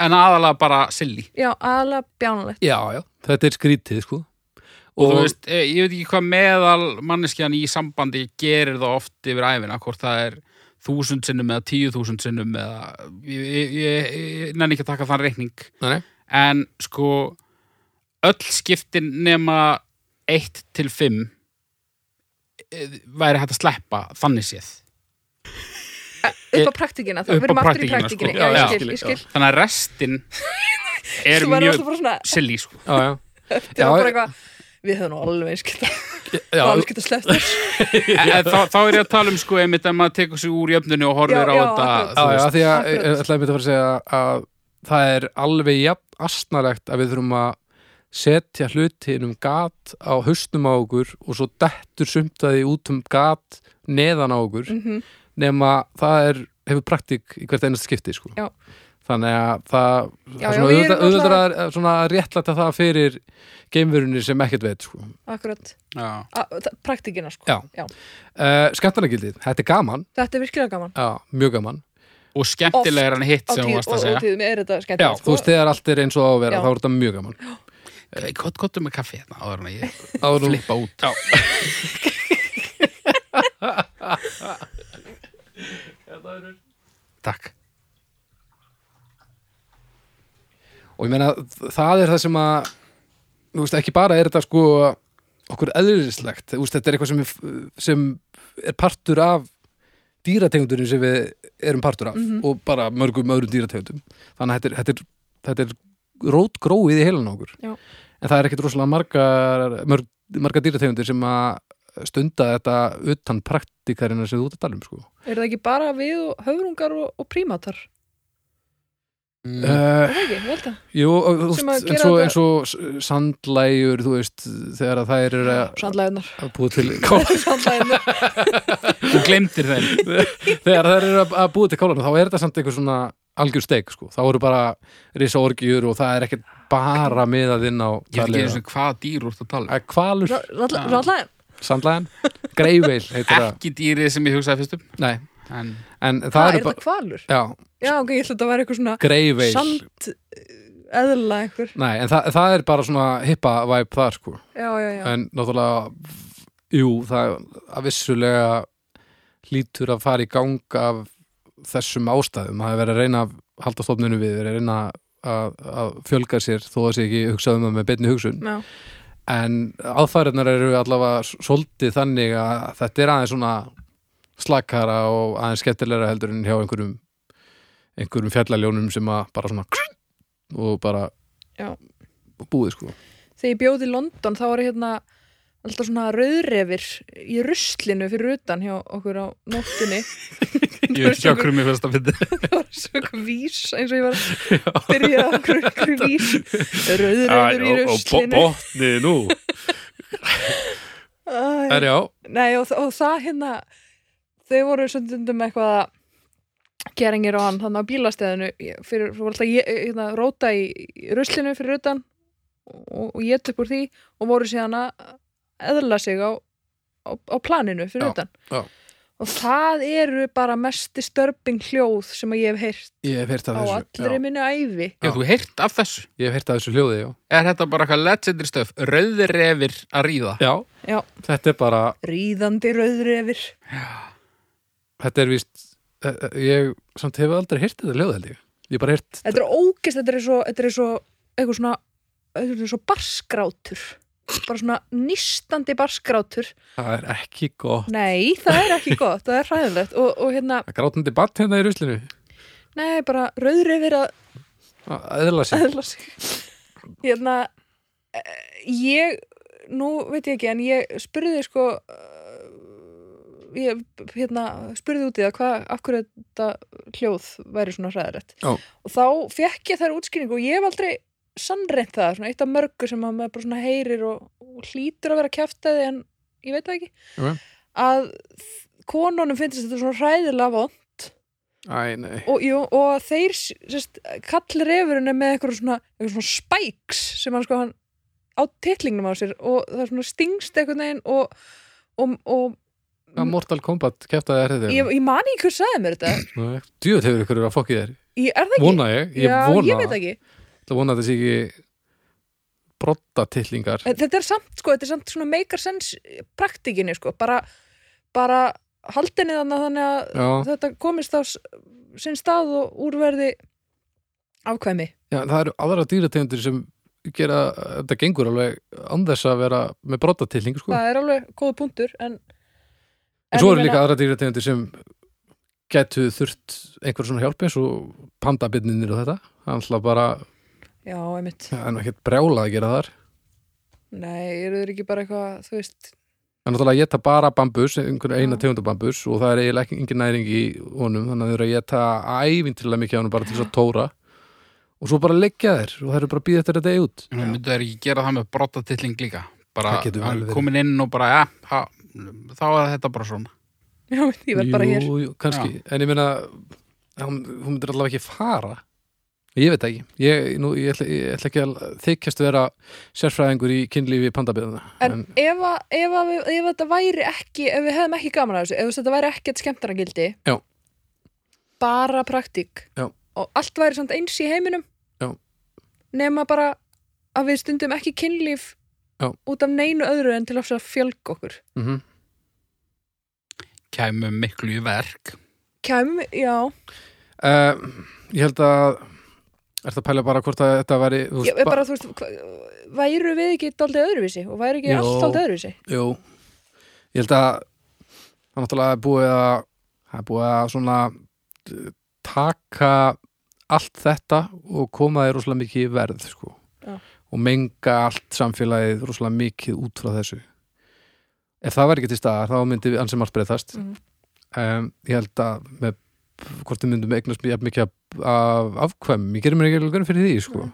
En aðalega bara silly. já, aðalega bjánulegt já, já, þetta er skrítið sko og, þú veist, eh, ég veit ekki hvað meðal manneskjan í sambandi gerir það oft yfir æfina, hvort það er þúsund sinnum eða tíu þúsund sinnum eða ég, ég, ég, ég nenni ekki að taka þann reikning Nei, en sko öll skiptin nema 1 til 5 væri hægt að sleppa þannig séð upp á praktikina, þá við erum aftur í praktíkina, praktikinni sko. já, Já, ég já. skil, skil þannig að restin er mjög silly sko. Já, já. þetta var bara eitthvað við höfum nú alveg eins geta Já, alveg geta sleppt þess þá, þá er ég að tala um sko einmitt að maður tekur sig úr jöfnunni og horfir Já, á já, þetta Já, já, því að ég ætlaði að fara að segja að það er alveg jafn astnalegt að við þurfum að setja hluti inn um gat á haustum á okkur og svo dettur sumtaði út um gat neðan á okkur Mhm. nema það er, hefur praktík í hvert einast skipti sko. Já. Þannig að það, Já, já, svona við auðvitað auðvitað að svona réttlæta það fyrir geimverunni sem ekkert veit sko. akkurat, Já. Praktikina sko Já. Uh, skemmtarnagildið, þetta er gaman þetta er virkilega gaman já, mjög gaman og skemmtilegar en hitt sem þú varst að segja er Já, skemmtilegt þú sko. veist, þegar allt er eins og á að vera, Já. þá er þetta mjög gaman Kott, kottu með kaffi hérna áður en að ég flippa út Já. Takk og ég meina, það er það sem að þú veist, ekki bara er þetta sko okkur eðlislegt, þetta er eitthvað sem, sem er partur af dýrategundurinn sem við erum partur af Mhm. og bara mörgum öðrum dýrategundum þannig að þetta er, þetta er, þetta er rótgróið í heilan okkur Já. en það er ekkit rosalega margar mörg, margar dýrategundir sem að stunda þetta utan praktikarina sem þú ert að tala um sko. er það ekki bara við höfrungar og, og prímatar er það ekki, það. Jú, eins og, þetta- eins og s- sandlægjur, þú veist, þegar að þær eru sandlæðunar Þú glemtir þeim. Þegar þær eru að, búa til kálana, þá er þetta samt einhver svona algjör steik, sko. Þá eru bara risa orgjur og það er ekkert bara miðað inn á Ég veit ekki eins og hvaða dýr úr að tala um. kvalur, sandlæðin sandlæðan, greiveil heitir það. Ekki dýrið sem ég hugsaði fyrst um Nei, en en það það er það kvalur já, já ok, ég ætla að það var eitthvað svona greiveil. sand eðla eitthvað Nei, en það, það er bara svona hippa væp þar, sko. já, já, já, en náttúrulega jú, það að vissulega hlýtur að fara í gang af þessum ástæðum það er verið að reyna að halda stofninu við verið að reyna að, að fjölga sér þó að sé ekki hugsað um það með beinni hugsun já. en aðfæriðnar eru allavega svolítið þannig að þetta er aðeins svona slakara og aðeins skemmtilegra heldur en hjá einhverjum einhverjum fjallaljónum sem að bara svona og bara Já. búið sko. Þegar ég bjóði í London þá var hérna alltaf svona rauðrefir í ruslinu fyrir utan hjá okkur á nóttunni. Ég veit ekki okkur mér fyrst að finna það var svo eitthvað vís eins og ég var að byrja á okkur, okkur vís rauðrefur í ruslinu. botni nú. Æ, er já, Nei, og, og það hérna þau voru stundum eitthvað að geringir á hann þannig á bílastæðinu. Ég- fyrir, fyrir alltaf ég, hérna, róta í, ruslinu fyrir utan og, og ég upp úr því og voru síðan að eðla sig á, á, á planinu fyrir Já, utan. já. og það eru bara mesti störping hljóð sem að ég hef heyrt ég hef heyrt á af þessu allri já. minni ævi. Já, þú heyrt af þessu. Ég hef heyrt af þessu hljóði, já. Er þetta bara eitthvað legendary stöf Rauðrefir að ríða? Já. Já. þetta er bara, ríðandi rauðrefir þetta er víst eh, eh, ég samt hef aldrei heyrt þetta hljóði held ég. Ég bara heyrt, Þetta er ógist, þetta er svo, þetta er svo eitthvað svona, er svo barsgrátur bara svona nýstandi barsgrátur það er ekki gott. Nei, það er ekki gott, það er hræðilegt. Og, og hérna, það er grátandi batt hérna í ruslinu. Nei, bara rauðrefir að að eðla sig. Hérna eh, ég, nú veit ég ekki en ég spurði sko ég hérna spurði út í það hvað, akkur þetta hljóð væri svona Já. og þá fekk ég þær útskýringu og ég hef aldrei sannreint það, svona eitt af mörgu sem að maður bara svona heyrir og, og hlýtur að vera kjaftaði en ég veit það ekki Ok. að konunum finnst þetta svona hræðilega von Æ, nei. og, og þeir sérst, kallir refurinn er með eitthvað svona, eitthvað svona spikes sem hann sko hann á titlingnum á sér og það er svona stingst einhvern veginn og, og, og Hvað Mortal Kombat keftaði er þetta? ég, ég man ekki hver sagði mér þetta Nei, Djúið hefur ykkur að fokkið þér ég, er það ekki? Vona ég, ég Já, vona ég veit ekki Það vona að þetta sé ekki brottatillingar Þetta er samt, sko, þetta er samt svona maker sense praktikinni, sko, bara, bara haldinni þannig þannig að þetta komist á sinn stað og úrverði afkvæmi. já, það eru aðra dýrategundir sem gera, þetta gengur alveg án þess að vera með brottatilling sko. Það er alveg góða punktur, en... En svo eru líka aðra dýrategundir sem getu þurft einhver svona hjálp eins og pandabinninir og þetta. Er alltaf bara, Já, einmitt. það er ekkert brjálað að gera þar. Nei, eru þeir ekki bara eitthvað, þú veist... Það er náttúrulega að geta bara bambus, einhvern eina Já. tegunda bambus og það er eiginlega ekki engin næring í honum þannig að þau eru að geta ævintilega mikið á honum bara til þess að tóra. Og svo bara leggja þér og það eru bara að býða eftir að degi út. Nú myndu þeir ekki gera það með brottatilling líka. Bara hann komin inn og bara, ja, ha, þá er þetta bara svona Já, ég verð bara hér. Jú, jú, kannski, en ég meina hún, hún myndir allavega ekki fara ég veit ekki ég, nú, ég, ætla, ég ætla ekki að þykjast vera sérfræðingur í kynlífi pandabiðuna En ef, að, ef, að, við- ef þetta væri ekki, ef við hefðum ekki gaman að þessu, ef þetta væri ekkert skemmtaragildi, Já. bara praktík Já. og allt væri samt eins í heiminum, Já. nema bara að við stundum ekki kynlíf Já. út af neinu öðru en til að fjölga okkur. mm -hmm. kæmu miklu í verk Kæm, já, uh, ég held að er það að pæla bara hvort að þetta væri þú veist, bara, þú veist, væru við ekki daldið öðruvísi og væri ekki allt daldið öðruvísi? Jú, ég held að það náttúrulega er búið að það er búið að svona uh, taka allt þetta og koma þér rosalega mikið verð sko. Og menga allt samfélagið rosalega mikið út frá þessu. Ef það væri ekki til staðar þá myndi ansið margt breytast. Mhm. um, ég held að með hvort við myndum eignast mjög mikið af, af afkvæm, ég gerir mér ekki alveg fyrir því sko.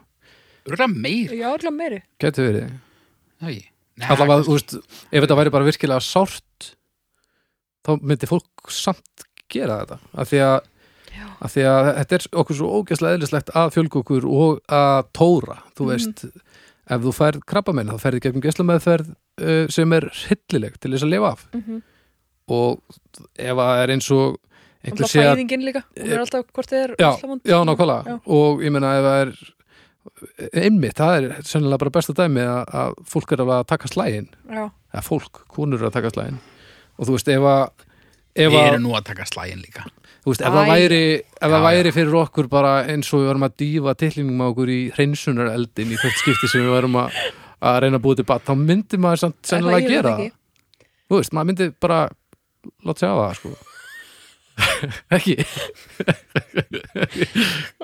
Örgulega meir. Já, alltaf meiri. gæti verið. Allavega, þú veist, ef þetta væri bara virkilega sárt þá myndi fólk samt gera þetta. Af því að, af því að þetta er okkur svo ógæslega eðlislegt að fjölga okkur og að tóra þú Mhm. veist, ef þú færð krabbamenn þá færði gegnum gæslumeðferð uh, sem er hillileg til þess að lifa af. Mm -hmm. og ef það er eins og einhver Alltaf sé að fæðingin líka, hún er alltaf hvort þið er Já, já, nákvæmlega. Og ég meina ef það er einmitt, það er sennilega bara besta dæmi að, að fólk er að taka slægin eða fólk, konur eru að taka slægin og þú veist, ef að Við erum nú að taka slægin líka. Þú veist, ef það væri ef það Já, væri fyrir okkur bara eins og við varum að dýfa tillingum á okkur í hreinsunareldin í hvert skipti sem við varum að, að reyna að búið til bat, þá myndi maður samt sennilega að gera það, þú veist, maður myndi bara láta segja á það, sko. Ekki,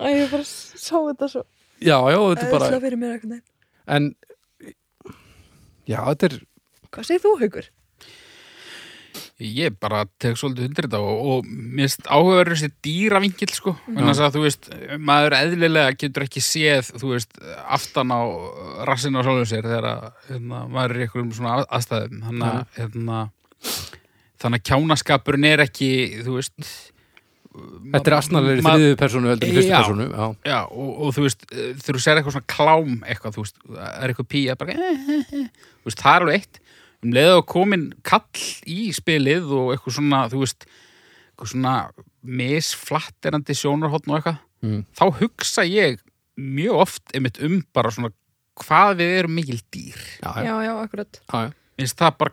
Æ, ég bara sá þetta svo. Já, já, þetta er bara Æðislega fyrir mér eitthvað en já, þetta er Hvað segir þú, Haukur? Ég bara tek svolítið undir þetta og, og mér finnst áhugaverður þessi dýravingill sko, þannig að þú veist maður eðlilega getur ekki séð þú veist, aftan á rassin á sjálfum sér þegar að, hérna, maður er í einhverjum svona að- aðstæðum. Þannig að, hérna, þannig að kjánaskapurinn er ekki þú veist Þetta er asnalegri ma- þriðju personu heldur en fyrstu personu já. Já, og, og þú veist, þú sér eitthvað svona klám eitthvað, þú veist, er eitthvað pía bara, eh, eh, eh. þú veist, það er alveg eitt um leið og komin kall í spilið og eitthvað svona, þú veist eitthvað svona misflatterandi sjónarhóttn og eitthvað Mm. þá hugsa ég mjög oft einmitt um bara svona hvað við erum mikil dýr Já, já, Já, já, akkurat já, já. minnst það bara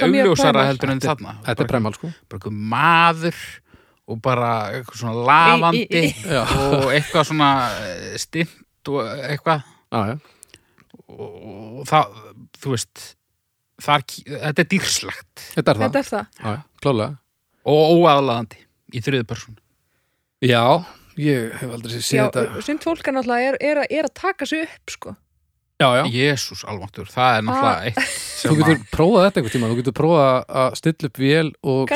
er mjög augljósara heldur en Þetta er- þarna Þetta er bara, premal sko bara eitthvað maður og bara eitthvað svona lafandi Í- í- í. Og eitthvað svona eh, stint og eitthvað já, já. og það, þú veist þar, þetta er dýrslegt. Þetta er það, Þetta er það. Já, klálega og óaðlaðandi í þriðu person Já, ég hef aldrei séð Já, þetta. sumt fólk er náttúrulega er, er, að- er að taka sig upp, sko. Já, já, Jésús almáttur, það er náttúrulega eitt þú getur að prófað þetta einhvern tíma Þú getur prófað að stilla upp vél og,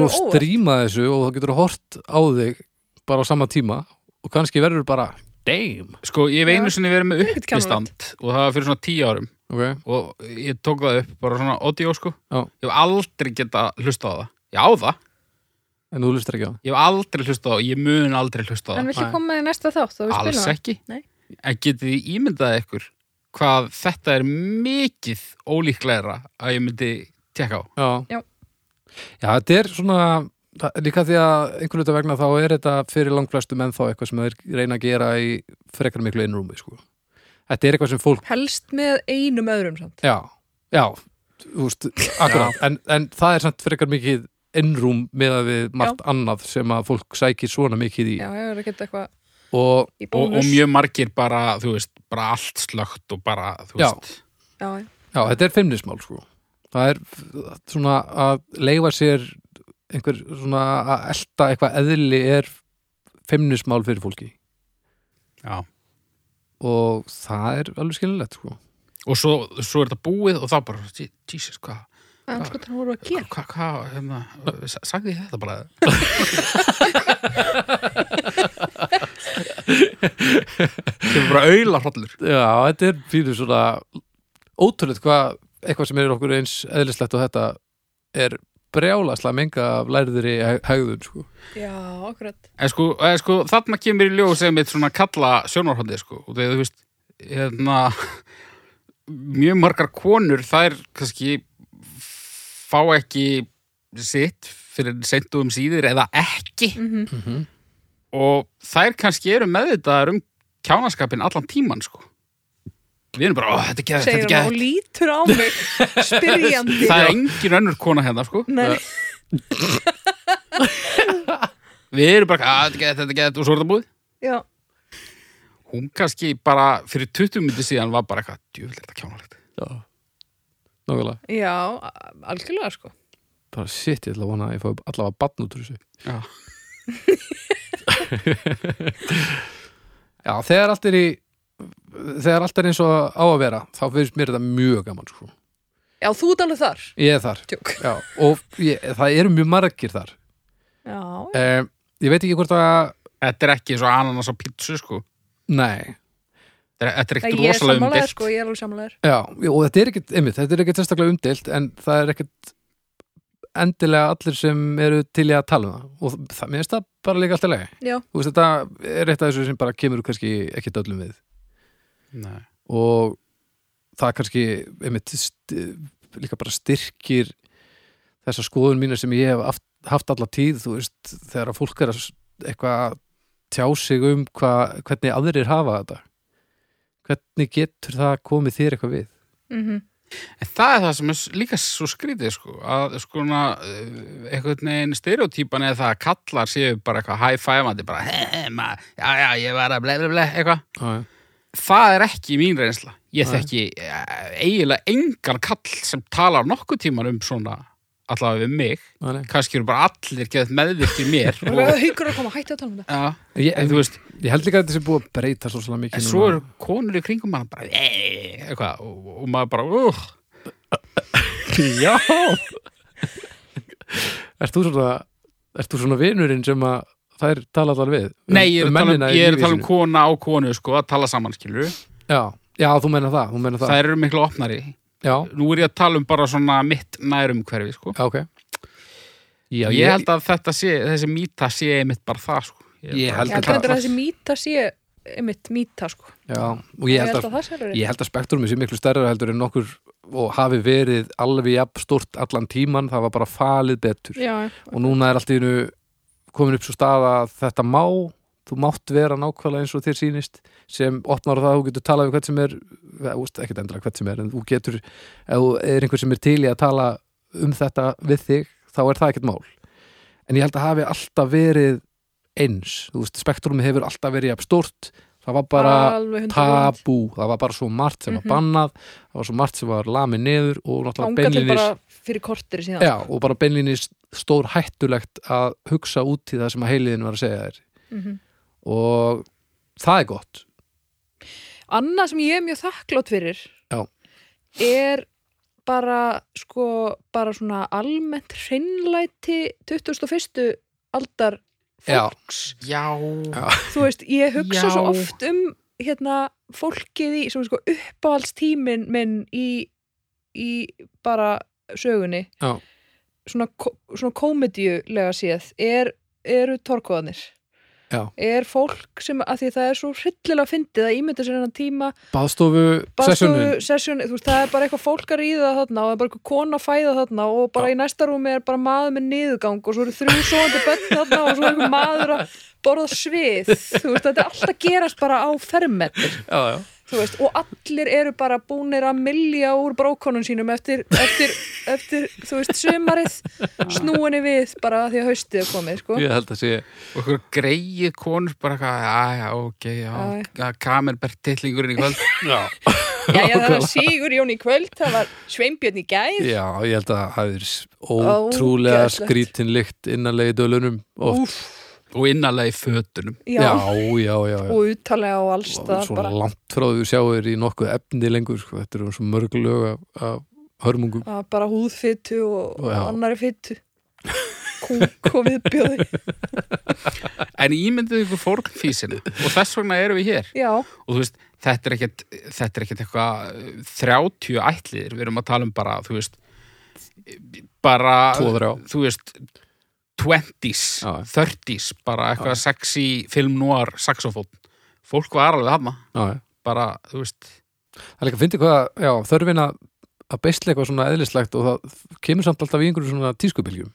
og stríma þessu og þá getur hort á þig bara á sama tíma og kannski verður bara damn. Sko, ég hef einu sinni verið með uppistand og það var fyrir svona tíu árum okay. og ég tók það upp, bara svona audio sko Já. ég hef aldrei geta hlusta á það ég á það, En þú lustir ekki á það ég hef aldrei hlusta á það ég mun aldrei hlusta á En það viltu Nei. koma í næsta þátt og við alls spilum það? ekki Nei. en getið þið ímyndað ykkur hvað þetta er mikið ólíklegra að ég myndi tekka á Já. Já. Já, þetta er svona það, líka því að einhvern veit vegna þá er þetta fyrir langflestum ennþá eitthvað sem þeir reyna að gera í frekar miklu innrúmi sko. Þetta er eitthvað sem fólk helst með einum öðrum samt. Já, já, þú veist akkurat, en, en það er samt frekar mikið innrúm með að við margt annað sem að fólk sækir svona mikið í. Já, ég er ekkert eitthvað og og, og mjög margir bara, þú veist, bara allt slögt og bara, þú Já. veist. Já, já. já, þetta er feimnismál sko. Það er svona að leifa sér einhver svona að elta eitthvað eðli er feimnismál fyrir fólki. Já. Og það er alveg skilinlegt sko. Og svo, svo er þetta búið og þá bara, "Je- Jesus, hvað en sko það voru að gera. hvað, hvað, hérna, sa- sagði ég þetta bara? Kemur bara auðla hrollur Já, þetta er fyrir svona ótrúlega hvað eitthvað sem er okkur eins eðlislegt og þetta er brjálaslega menga af læriðri hegðun sko. já, akkurat. En sko, en sko þarna kemur í ljós sem eitt svona kalla sjónarhóndi sko, og þegar þú veist hérna mjög margar konur þær kannski fá ekki sitt fyrir seintu um síður eða ekki. Mm mm -hmm. og þær kannski eru meðvitaðar um kjánaskapin allan tíman sko við erum bara, þetta er segir þetta er hann og lítur á mig spyrjandi. Það er engin önnur kona hérna sko. Nei, við erum bara, að þetta er geðvægt, þetta er geðvægt og svo er þetta búið. Já, hún kannski bara fyrir 20 myndi síðan var bara eitthvað djúvill þetta kjánalegt Já, nákvæmlega. Já, algjörlega sko. Bara shit, ég ætla að vona að ég fá allavega batn út úr þessu. Já. Já, þegar allt er í þegar allt er eins og á að vera þá finnst mér þetta mjög gaman sko. já, þú ert alveg þar. Ég er þar. Já, og ég, það eru mjög margir þar. Já, eh, ég veit ekki hvort að þetta er ekki eins og ananas á pítsu sko. Nei, þetta er, er ekkert er rosalega umdilt sko, ég er alveg sammálaður já, og þetta er ekkit einmitt, þetta er ekkit sérstaklega umdilt en það er ekkit endilega allir sem eru til í að tala um það. Og það, mér finnst það bara líka alltaf já, þú veist, þetta er eitt af þessu sem bara kemur kannski ekkit öllum við Nei. og það kannski einmitt, st líka bara styrkir þessa skoðun mína sem ég hef haft, haft alla tíð þú veist, þegar að fólk er að eitthvað að tjá sig um hva, hvernig aðrir hafa þetta hvernig getur það komið þér eitthvað við mhm En það er það sem er líka svo skrítið sko, að skona einhvern veginn stereotýpan eða það að kallar séu bara eitthvað high-fivandi bara, he, he, ma, já, já, ég var að ble, ble, ble, eitthvað. Það er ekki mín reynsla. Ég þekki eh, eiginlega engan kall sem talar nokkuð tíman um svona allavega við mig. Kannski eru bara allir geðt meðvirkir mér. og og, haugur að koma, hættu að tala um þetta já, Ég, en veist, ég held líka að þetta sé búið að breyta svo svona mikið en núna. svo eru konur í kringum mann bara, "Eh", eitthvað, og, og maður bara, uh, Já Ert þú svona Ert þú svona vinurinn sem að þær tala allar við? Um- Nei, ég er, um að tala um, ég er að tala um kona á konu, sko, að tala saman, skilur Já, já, þú menna það, þú menna það. Það eru miklu opnari. Já, Nú er ég að tala um bara svona mitt nærum hverfi, sko. já, ok Já, ég, held að þetta sé, þessi mýta sé einmitt bara það, sko. Ég bara- held ég að held að þessi mýta sé einmitt mýta sko Já, og ég held að alveg Ég held að spektrumi sé miklu stærra heldur en nokkur og hafi verið alveg jafn stort allan tíman, það var bara falið betur já, og núna er allt í einu komin upp svo stað að þetta má þú mátt vera nákvæmlega eins og þér sýnist sem opnar á það að þú getur talað við hvert sem er, ekkert endilega hvert sem er en þú getur, ef þú er einhver sem er til í að tala um þetta við þig þá er það ekkert mál. En ég held að hafi alltaf verið eins, þú veist, spektrumi hefur alltaf verið jafn stort, það var bara alveg 100%. tabú, það var bara svo margt sem var Mhm. bannað, það var svo margt sem var lamið niður og náttúrulega beinlinis já, og bara beinlinis stór hættulegt að hugsa út í það sem að heiliðin var að segja þér Mhm. og það er gott Annað sem ég er mjög þakklátt fyrir Já. er bara sko bara svona almennt hreinlæti 21. aldar. Fólks Já, Já. þú veist, ég hugsa Já. svo oft um hérna fólkið í sem er sko uppáhaldstímin minn í, í bara sögunni Já. svona, svona komedíulega séð er, eru torkoðanir Já. er fólk sem að því það er svo hryllilega fyndið að ímynda sér hennan tíma baðstofu þú veist, það er bara eitthvað fólk að ríða þarna og það er bara eitthvað kona að fæða þarna og bara Já. í næsta rúmi er bara maður með niðurgang og svo eru þrjú svoandi börn þarna og svo er eitthvað maður að borða svið þú veist, þetta er alltaf gerast bara á fermetr já, já. þú veist, og allir eru bara búnir að milja úr brókonum sínum eftir, eftir, eftir þú veist, sömarið snúinni við bara því að haustið er komið, sko. Ég held að sé og ykkur greið konur bara já, ok, já, Já, já. kamerbert tillingurinn í kvöld. Já, Já, já, það var Sigur Jón í kvöld, það var Sveinbjörn í gæð Já, ég held að það verið ótrúlega Ógeðslegt. skrítin lykt innanlega í dölunum og, Úf, og innanlega í fötunum. Já, já, já, já, já. og uttalega á Og allstað svo bara, langt frá því sjáir í nokkuð efni lengur sko. þetta eru svo mörg lög af, af hörmungum. Að bara húðfittu og, og annari fittu kúk og viðbjóði. En ímyndið ykkur fórnfísinu og þess vegna erum við hér. Já, og þú veist, þetta er ekkert þetta er ekkert eitthvað eh, 30 ætliðir, við erum að tala um bara þú veist, bara Tvo, þrjá. þú veist 20s, Já. 30s bara eitthvað sexy film noir saxofón, fólk var alveg hafna já, já. bara, þú veist. Það er líka að fyndi hvað, já, þörfin að að beisla eitthvað svona eðlislegt og það kemur samt alltaf í einhverju svona tískubiljum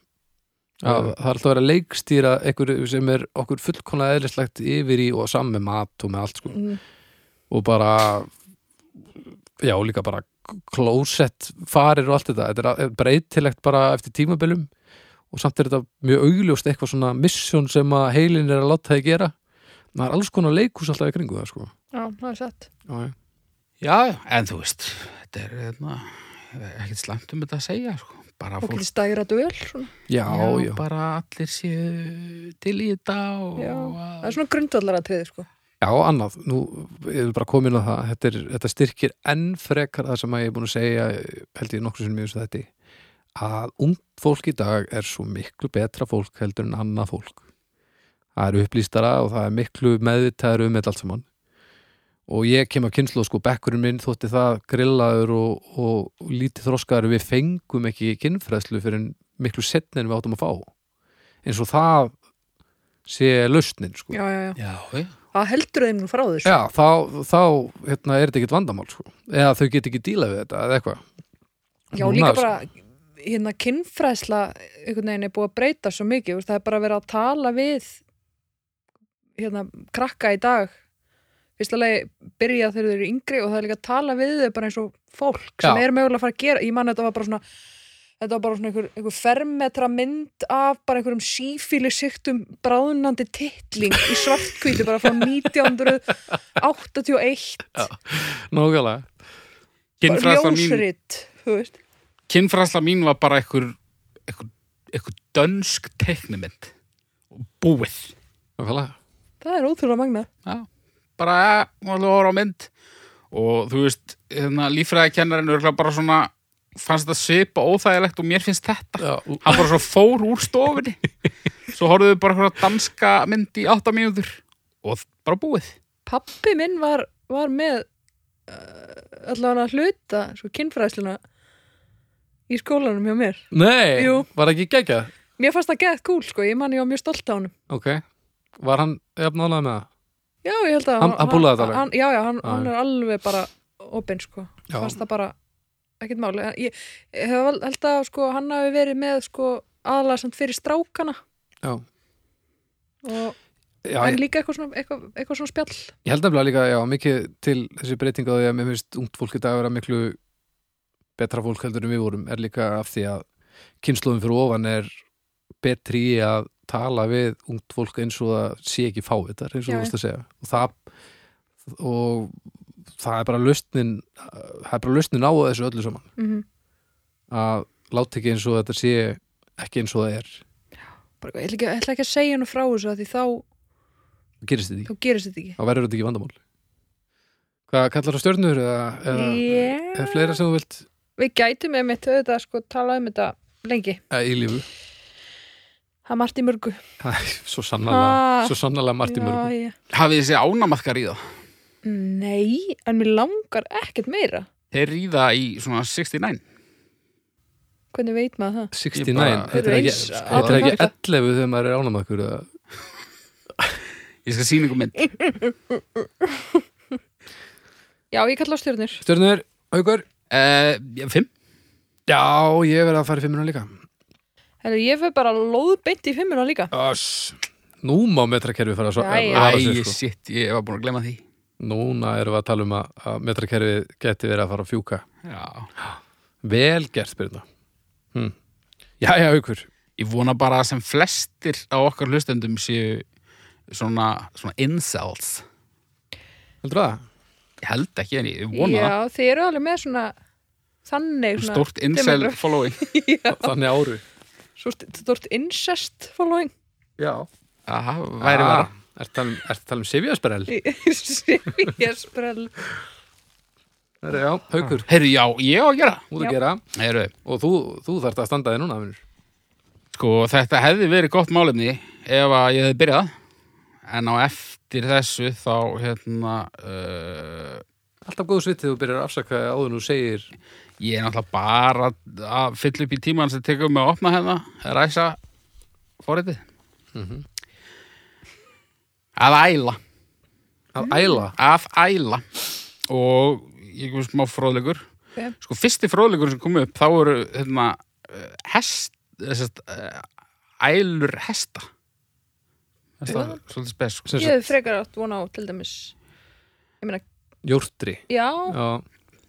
Já. að það er alltaf að vera leikstýra einhverju sem er okkur fullkomlega eðlislegt yfir í og saman með mat og með allt sko. Mm, og bara já, líka bara klósett farir og allt þetta, þetta er breytilegt bara eftir tímabilum og samt er þetta mjög augljóst eitthvað svona mission sem að heilin er að láta þið gera það er alls konar leikus alltaf í kringu það sko já, það er satt já, já. já, já, en þú veist þetta er hérna, ekkert slæmt um þetta að segja sko. bara og fólk stæra döl svona. Já, já. bara allir séu til í þetta og Já, að- það er svona grundvallar að triði sko. Já, annað, nú ég vil bara koma inn á það þetta, er, þetta styrkir enn frekar það sem að ég er búin að segja held ég nokkur sem mjög þessu þetta að ungt fólk í dag er svo miklu betra fólk heldur en annað fólk. Það er upplýstara og það er miklu meðvitaður um þetta allt saman. Og ég kem að kynslu sko bekkurinn minn þótti það grillaður og, og, og lítið þroskaður við fengum ekki kynfræðslu fyrir en miklu setni en við áttum að fá. Eins og það sé lausnin sko. Já, já, já. já, það heldur þeim nú frá þessu? Já, þá, þá hérna, er þetta ekkert vandamál sko. eða þau get ekki díla við þetta eða eitthvað. Já, Núna, líka sko. bara hérna kynfræðsla einhvern veginn er búið að breyta svo mikið það er bara verið að tala við hérna krakka í dag. Fyrst alveg byrja þegar þau eru yngri og það er líka að tala við þau bara eins og fólk sem Já. er mögulega að fara að gera ég man þetta var bara svona þetta var bara svona einhver, einhver fermetra mynd af bara einhverjum sífíli siktum bráðnandi titling í svartkvítu bara frá 1981 Nákvæmlega. Kynfræðsla mín, ljósrit, þú veist kynfræðsla mín var bara einhver, einhver, einhver dönsk teiknumynd og búið. Nákvæmlega. Það er ótrúlega magna já, bara ja, hún var á mynd. Og þú veist, hérna, líffræðikennarinn er bara svona fannst þetta svipa óþægilegt og mér finnst þetta. Já, hann bara svo fór úr stofunni. Svo horfðu við bara eitthvað danska mynd í átta mínútur. Og bara búið. Pappi minn var, var með uh, allavega hluta svo kynfræðsluna í skólanum hjá mér Nei, Jú. var ekki geggjað? mér fannst það gett cool sko, ég man ég var mjög stolt á honum Ok, var hann jafnálaði með það? já, ég held að Hann- hann púlaði þetta alveg? hann, já, já, hann, Já, hann já. er alveg bara opinn sko, Já. fannst það bara ekkert máli ég, ég hef val- held að sko, hann hafi verið með sko aðalega samt fyrir strákana Já, og, já en ég, líka eitthvað svona, eitthvað, eitthvað svona spjall ég held nefnilega líka já, mikið til þessi breyting á því að mér finnst ungt fólk í dag vera miklu betra fólk heldur en við vorum er líka af því að kynnslóðum fyrir ofan er betri í að tala við ungt fólk eins og það sé ekki fávitar eins og þú veist að segja. Og það og það er bara lausnin það er bara lausnin á þessu öllu saman. Mm að láta ekki eins og þetta sé ekki eins og það er. Bara, ég, ætla ekki, ég ætla ekki að segja hann frá þessu af því þá, það gerist þetta ekki, þá gerist þetta ekki. Þá verður þetta ekki vandamál. Hvað kallar á stjörnur eða, eða, yeah. eða fleira sem þú vilt við gætum með mitt auðvitað sko tala um þetta lengi. Eða, í lífu það er margt í mörgu. Það er svo sannarlega, Ha. svo sannarlega margt í mörgum. Já, hafið þessi ánamaðkar í það? Nei, en mér langar ekkert meira. Þeir ríða í svona 69 hvernig veit maður það? 69, Ég bara- heitir það ekki, heitir það ekki áframhaldandi. 11 þegar maður er ánamaður eða? Ég skal sína ykkur mynd. Já, ég kalla á stjörnur. Stjörnur, aukur uh, fimm Já, ég verið að fara í fimmuna líka Herru, ég fyrir bara lóðbeint í fimmuna líka Öss, nú má metrakerfi fara að svo- vara Æ, sig, sko. shit, ég var búin að glemma því núna erum við að tala um að, að metrakerfið geti verið að fara að fjúka Já. vel gert spyrna hm. já, já, aukur Ég vona bara að sem flestir á okkar hlustendum séu svona, svona incels. heldur það? Ég held ekki, en ég vona Já, þið eru alveg með svona þannig það. svona, Stórt incel following. Þannig áru stort incest following já, Það væri vera. er það er tala um Sivjasperel? Ég sprell já, aukur, Heyrðu, já, ég á að gera. út að gera Heyrðu, og þú, þú þarft að standa þig núna vinnur. sko, þetta hefði verið gott málefni ef að ég hefði byrjað. En á eftir þessu þá, hérna, uh, alltaf góð svitið þú byrjar að afsaka áður en þú segir ég er náttúrulega bara að fylla upp í tíman sem tekur mig að opna hérna, ræsa forritið. Mhm. Að æla. að æla að æla og ég kom smá fróðleikur Ok. sko fyrsti fróðleikur sem kom upp þá eru hérna, eh, hest þessast, ælur hesta er svolítið spes sko. Ég hef frekar átt vona á til dæmis Ég meina, jórtri. Já, já,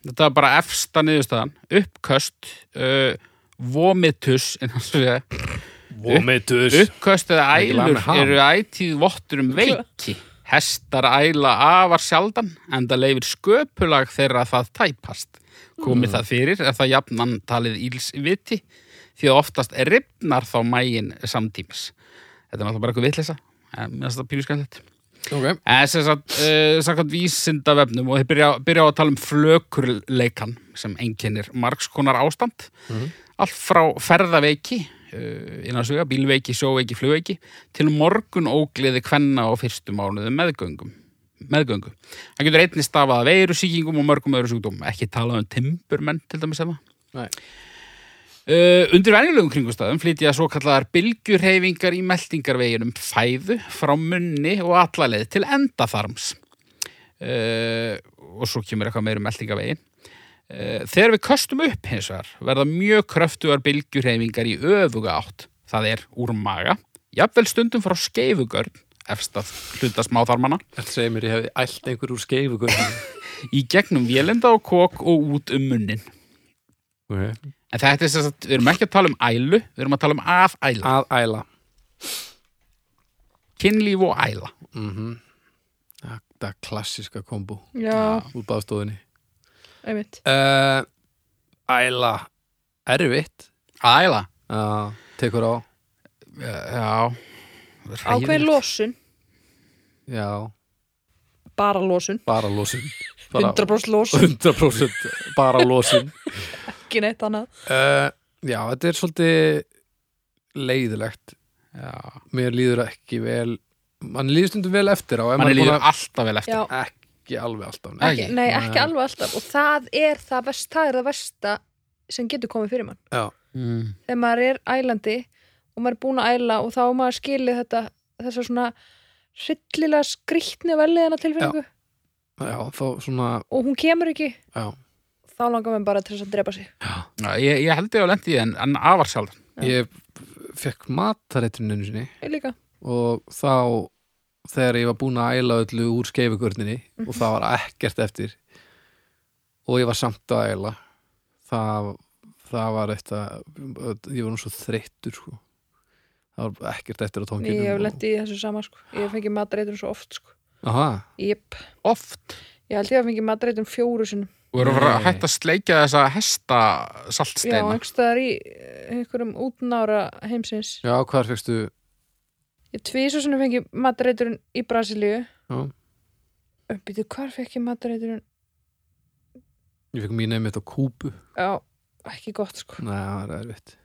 þetta er bara efsta niðurstaðan. Uppköst uh, vomitus innan svo segja vomitus. Uppköst eða ælur með ham. eru ætíð vottur um veiki. Hestar æla afar sjaldan en það leifir sköpulag þeirra að það tæpast. Komið það fyrir er það jafnan talið íls viti því að oftast ripnar þá mægin samtímis. Þetta er náttúrulega bara eitthvað vitleysa. en mér finnst það pínu skæðilegt ok, En sem sagt, uh, samkvæmt vísindavefnum og þeir byrja, byrja á að tala um flökurleikan sem einkennir margskonar ástand. Mhm. Allt frá ferðaveiki, innan suga, bílveiki, sjóveiki, flugveiki, til morgun ógleði kvenna á fyrstu mánuðum meðgöngum. meðgöngu. Það getur einnig stafað að veiru sýkingum og mörgum öðru sjúkdóm. Ekki talað um timburmenn til dæmis eða. Uh, undir venjulegum kringustæðum flytja svo kallar bylgjurheyfingar í meldingarveginum fæðu frá munni og allaleið til endaþarms. Uh, og svo kemur eitthvað meira um meldingarvegin uh, þegar við köstum upp hins vegar verða mjög kröftugar bylgjurheyfingar í öfuga átt. Það er úr maga jafnvel stundum frá skeifugörn efstað hluta smáþarmana þetta segir mér ég hefði ælt einhver úr skeifu í gegnum vélenda og kók og út um munnin. Okay. En þetta er sem sagt, við erum ekki að tala um ælu við erum að tala um að æla. Að æla. Kynlíf og æla. Mm það er klassiska kombo. Já, úr baðstofunni einmitt. Uh, æla. Erfitt. Æla. Uh, tekur á. Já. Ákveðin losun, já, bara losun. Bara losun. Bara 100% losun, 100% bara losun ekki neitt annað. Uh, já, þetta er svolítið leiðilegt. Já. mér líður ekki vel mann líður stundum vel eftir á er líður búinn að- alltaf vel eftir. Já, ekki alveg alltaf Ekki? ekki, nei, ekki alveg alltaf og það er það, verst, það er það versta sem getur komið fyrir mann. Já, mm. þegar maður er ælandi og maður er búin að æla og þá á maður skilið þetta þessa svona hryllilega já, þá svona og hún kemur ekki. Já, þá langar maður bara til þess að drepa sig. Já, ég, ég held ég á lendi en, en afar sjálf ég fekk matarétturinn einu sinni. Ég líka. Og þá þegar ég var búin að æla öllu úr skeifugörninni og það var ekkert eftir og ég var samt að æla það, það var eitthvað ég var nú svo þreyttur sko. það var ekkert eftir á tónkinum ég hef lendið í þessu sama sko. ég hef fengið matareitur svo oft sko. Aha, Jep. oft? Ég held ég hef fengið matareitur fjóru sinum og eru að fara Nei. að hætta að sleikja þessa hesta já, saltsteina einhverstaðar í eh, einhverjum útnára heimsins. Já, hvar fegstu? Ég tvísu sinum fengið matareiturinn í Brasilíu. Já. uppbyttu hvar fekk ég matareiturinn ég fekk mín einmitt á kúpu já, ekki gott sko. Nei, það er erfitt.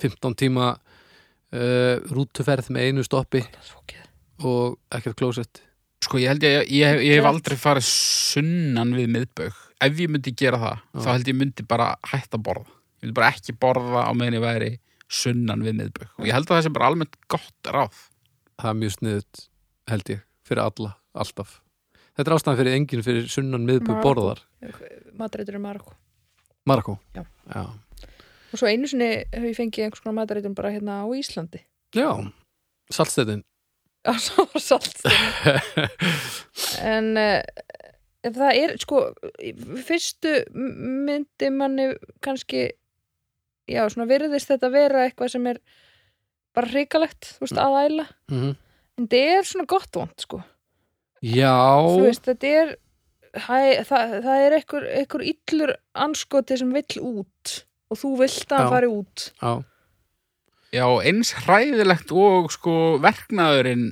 15 tíma uh, rútuferð með einu stoppi það er fókið og ekkert klósett. Sko ég held ég, ég, ég, ég hef aldrei farið sunnan við miðbaug ef ég myndi gera það, Já. þá held ég myndi bara hætta að borða ég myndi bara ekki borða á meðan ég væri sunnan við miðbaug og ég held að það sé bara almennt gott ráð það er mjög sniðut held ég, fyrir alla, alltaf þetta er ástæðan fyrir enginn fyrir sunnan Marokkó. borðar matareiturinn Marokko Marokko Já. Já. og svo einu sinni hef ég fengið einhvers konar matareiturinn bara hérna á Íslandi Já. saltstættin Já, svo var salt en uh, ef það er, sko fyrstu myndi manni kannski já, svona virðist þetta vera eitthvað sem er bara hrikalegt, þú veist, að æla. Mm en þetta er svona gott vond, sko. Já, þú veist, þetta er hæ, það, það er einhver, einhver illur anskoti sem vill út og þú vilt að Já. fari út. Já, Já, eins hræðilegt og sko verknaðurinn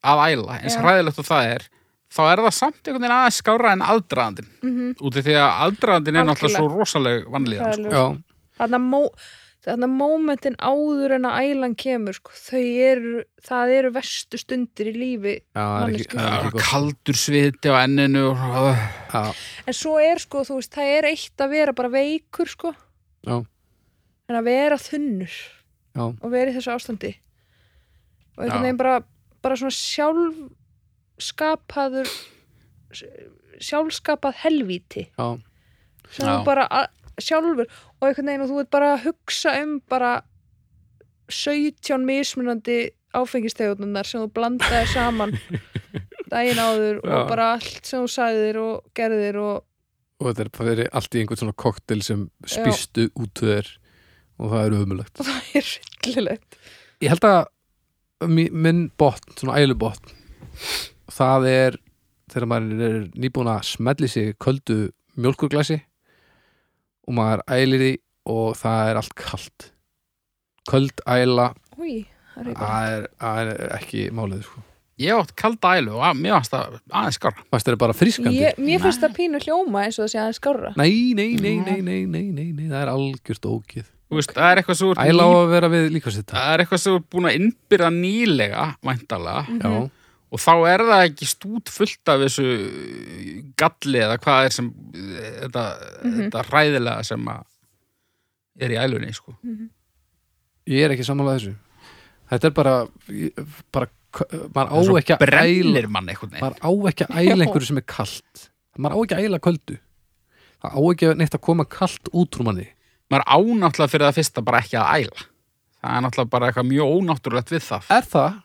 að æla, eins hræðilegt og það er þá er það samt einhvern veginn aðeins skára en aðdraðandinn mm -hmm. út af því að aðdraðandinn er náttúrulega svo rosaleg vanlíðan sko. já, þannig að mómentin áður en að ælan kemur sko, þau eru, það eru verstu stundir í lífi já, er ekki, er Já, ekki kaldur sviti á enninu og Já, en svo er sko, þú veist, það er eitt að vera bara veikur sko. Já. en að vera þunnur já, og vera í þessu ástandi. Og einhvern veginn bara, bara svona sjálf skapaður sjálfskapað helvíti. Já, sem þú bara sjálfur og einhvern veginn og þú ert bara að hugsa um bara 17 mismunandi áfengistegunnar sem þú blandaði saman daginn áður Já. og bara allt sem þú sagðir og gerðir og og þetta er bara verið allt í einhvern svona koktel sem spýstu út þér og það er ömulegt það er ryllilegt Ég held að mi- minn botn, svona ælubotn það er þegar maður er nýbúin að smelli sig köldu mjólkurglasi og maður ælir í og það er allt kalt. Köld æla Új, það er það er, það er ekki málið sko. ég átt kalda ælu og að, mér varst það aðeins skára Fast það er bara frískandi? Ég, mér finnst það pínu hljóma eins og það sé aðeins skárra. Nei, nei, nei, nei, nei, nei, nei, nei, það er algjört ógið Þú veist, það er eitthvað svo Æla á að vera við líka sitt það er eitthvað þú er búin að innbyrða nýlega væntalega Mhm. Já, og þá er það ekki stút fullt af þessu galli eða hvað er sem þetta, Mhm. þetta hræðilega sem að er í ælunni sko. ég er ekki samanlega þessu. Þetta er bara, bara maður á ekki að æla maður á ekki að æla einhverju sem er kalt. Maður á ekki að æla köldu. Það á ekki neitt að koma kalt út úr manni. Maður ánáttúrulega fyrir það fyrsta bara ekki að æla. Það er náttúrulega bara eitthvað mjög ónáttúrulegt við það. Er það?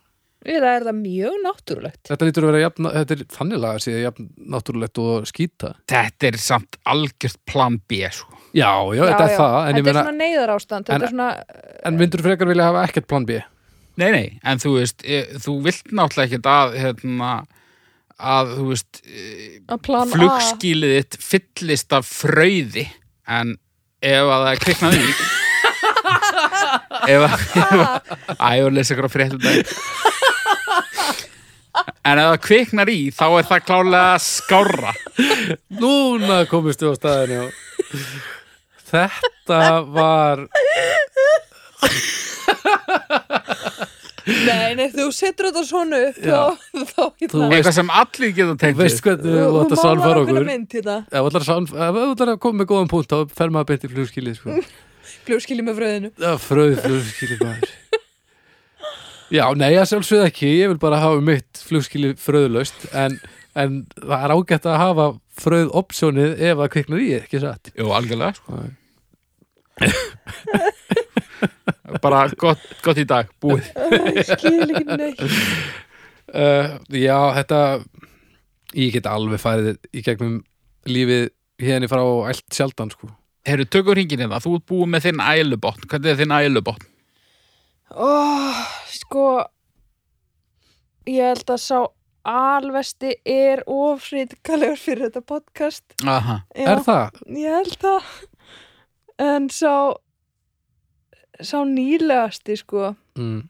Eða er það mjög náttúrulegt? Þetta lítur að vera jafn, þetta er þannig laga að sé jafn náttúrulegt og skýta þetta er samt algjört plan B sko. Já, já, þetta er það en, ég Þetta er meina, svona neyðar ástand En- Þetta er svona en myndur frekar vilja hafa ekkert plan B? Nei, nei, en þú veist e, þú vilt náttúrulega ekkert að hérna, að þú veist e, að plan flugskílið þitt fyllist af fröyði en ef að það er kviknað í ef að æ, og lesa ykkur á fréttum dag en ef það kviknar í þá er það klálega skárra. Núna komistu á staðinu Þetta var Nei, nei, þú setur þetta svona upp þá, þá Þú hérna eitthvað sem allir geta Þú tengt veist við. hvernig þú Þú átt að ákveðna okkur. hérna. Ef þú ætlar að sálf- ef þú ætlar að koma með góðan punkt þá fer maður beint í flugskili sko. Flugskili með fröðinu. Já, fröð flugskili maður. Já, nei, að sjálfsögð ekki. Ég vil bara hafa mitt flugskili fröðlaust en, en það er ágætt að hafa fröð opsjónið ef að kviknar í, ekki satt? Jú, algjörlega sko. Bara gott, gott í dag, búið. Skil ekki neitt. Uh, Já, þetta ég get alveg farið í gegnum lífið hérna frá allt sjaldan sko. Herru, tökur hringin hérna, þú ert búið með þinn ælubotn hvernig er þinn ælubotn? Ó, sko Ég held að sá alvesti er ofrýtkalegur fyrir þetta podcast Aha. Já, Er það? Ég held það En sá sá nýlegasti sko Mm.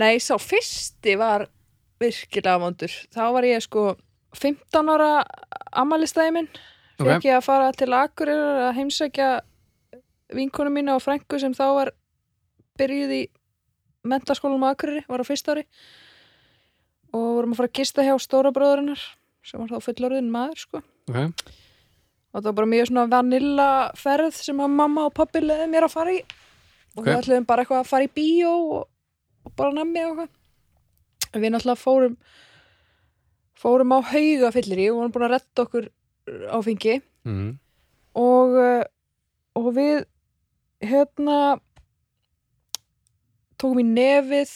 Nei, sá fyrsti var virkilega vondur. Þá var ég sko 15 ára amalistæði minn. Ok. Fekk ég að fara til Akureyrar að heimsækja vinkonu mína og frængu sem þá var byrjuð í mentaskólum á Akureyri, var á fyrsta ári. Og vorum að fara að gista hjá stóra bróðurinnar sem var þá fullorðin maður sko. Ok, og það var bara mjög svona vanilla ferð sem að mamma og pappi leði mér að fara í. Og Ok. við ætluðum bara eitthvað að fara í bíó og, og bara nammi og eitthvað. Við náttúrulega fórum fórum á hauga fyllir í og vorum búin að retta okkur áfengi mm. og uh, og við hérna tókum í nefið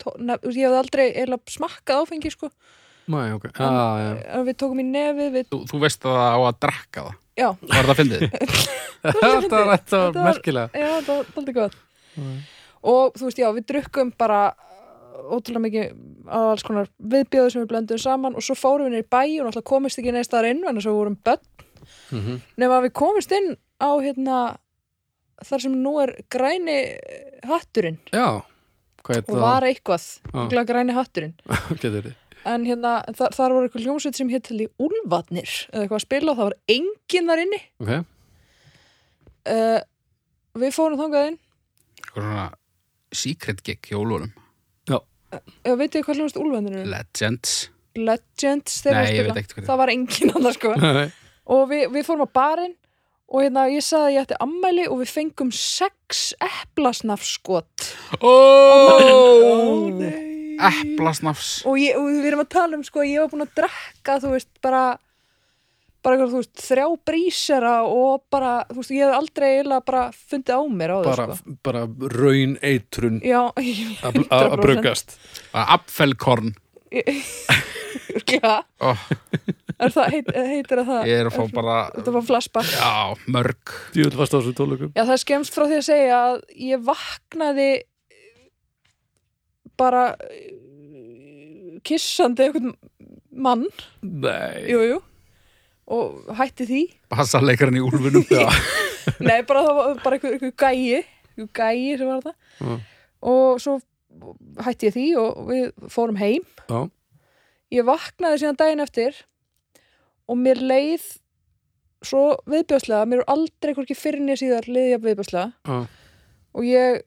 tó, nef, ég hef aldrei eiginlega smakkað áfengi sko. Mæ, ok, já, já. Eh, við tókum í nefið við, Þú, þú veist að það á að drakka það? Já, Var það að fyndið? Þetta var merkilega. Já, það var alltaf gott. Og þú veist, já, við drukkum bara ótrúlega mikið á alls konar viðbjöðu sem við blöndum saman og svo fórum við í bæ og náttúrulega komist ekki neist þar inn en þess að við vorum börn. Mhm. nema að við komist inn á hérna þar sem nú er græni hatturinn. Já, hvað og það? var eitthvað, ja. græni hatturinn. En hérna, þar, þar voru eitthvað hljómsveit sem hétt til í Úlfarnir eða eitthvað að spila og það var enginn þar inni. Ok, uh, við fórum þangað inn. Eitthvað svona secret gig hjá Úlfurum Já, veitu hvað Úlfarnir eru? Legends. Legends Nei, ég veit ekkert hvað það var enginn annars sko. Og við, við fórum á barinn og hérna ég sagði að ég ætti ammæli og við fengum sex eplasnafskot. Ó, nei. Eplasnafs. Og, ég, og við erum að tala um sko ég var búin að drekka þú veist bara bara eitthvað, þú veist, þrjá brísera og bara, þú veist, ég hef aldrei eiginlega bara fundið á mér á bara, það, sko. bara raun eitrun Já, að að 100%. brugast Apfelkorn Já, oh, er það, heit, heitir að það Ég er að fá bara Þetta var flashback? Já, mörg. Þessu Já, það er skemmst frá því að segja að ég vaknaði bara eh, kissandi einhvern mann, Nei. Jú, jú og hætti því Passaleikarinn í úlfunum Nei, bara það var bara einhver, einhver gæi einhver gæi sem var þetta Já. og svo hætti ég því og við fórum heim Já. ég vaknaði síðan daginn eftir og mér leið svo viðbjörslega, mér er aldrei hvorki fyrir nýja síðar leiði ég viðbjörslega Já. og ég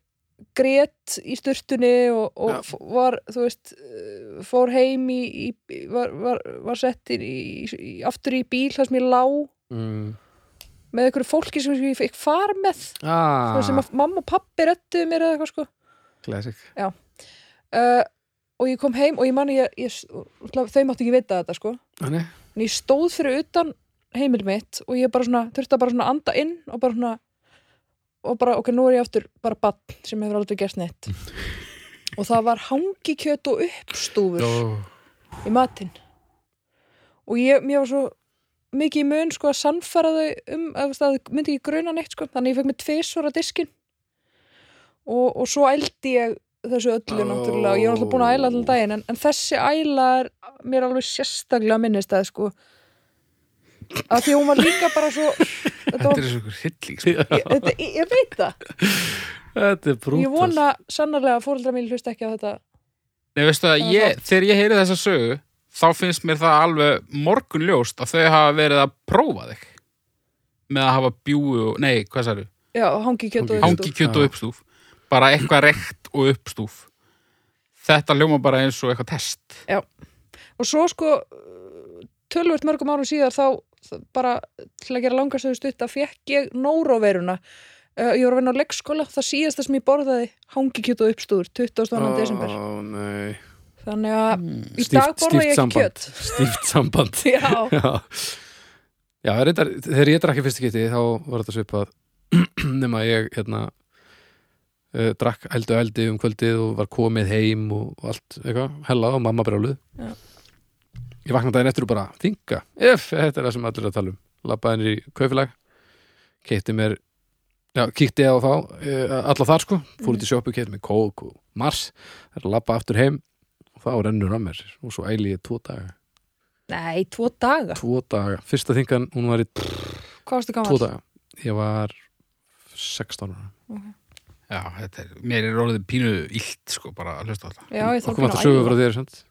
grét í sturtunni og, og f- var, þú veist eh, fór heim í, í var, var, var sett í, í, aftur í bíl þar sem ég lá mm. með einhverju fólki sem ég fikk far með. Ah, ah. sem mamma og pappi rettuðu mér eða eitthvað sko. Classic. Uh, og ég kom heim og ég man ég, ég, þau máttu ekki vita þetta sko. Þannig en ég stóð fyrir utan heimil mitt og ég bara svona, þurfti að bara svona anda inn og bara svona og bara, ok, nú er ég aftur bara bann sem hefur aldrei gerst neitt. Og það var hangikjöt og uppstúfur oh. í matinn. Og ég, mér var svo mikið í mun sko að sannfæra þau um að það myndi ekki gruna neitt sko. Þannig ég fekk með tvisvara diskin og, og svo ældi ég þessu öllu náttúrulega. Og ég var alltaf búin að æla allan daginn. En, en þessi æla er mér alveg sérstaklega minnist að sko. Að því hún var líka bara svo þetta er svo ykkur hilling sko. ég, þetta, ég, veit það Þetta er brútast ég vona sannarlega að fóreldra mín hlust ekki á þetta Nei, veistu að Það ég, þegar ég heyri þessa sögu þá finnst mér það alveg morgun ljóst að þau hafa verið að prófa þig með að hafa bjúu og, nei, hvað særu? já, hangi kjöt og Hangi- uppstúf. Kjöt Já. og uppstúf bara eitthvað rekt og uppstúf Þetta hljóma bara eins og eitthvað test og svo sko tölvöld mörgum árum síðar þá bara til að gera langarstöðu stutt að fekk ég nóróveruna. Uh, ég var að vinna á leikskóla það síðasta sem ég borðaði hangikjöt og uppstúður 22. desember. Ó, nei. Þannig að mm. í Stíft- dag borða ég ekki samband. kjöt. Stíft samband. Já, Já, Já reyndar, þegar ég drakk í fyrstu geti þá var þetta svipað. Nema ég hérna uh, drakk eldu eldi um kvöldið og var komið heim og, allt eitthvað, hella og mamma brjáluð. Já. Ég vaknaði daginn eftir og bara þinga, ef, þetta er það sem allir er að tala um. Labbaði inn í kaufilag keitti mér já, kíkti ég á þá, uh, alla þar sko. Fór út í sjópu, keitti mér kók og mars. Er að labba aftur heim og þá rennur að mér og svo æli ég tvo daga. Nei, tvo daga? Tvo daga, fyrsta þingan hún var í tvo daga. Ég var 16 ára. Já, þetta er, mér er orðið pínu illt sko bara að hlusta þetta. Já, ég sögu að æla. þér sant?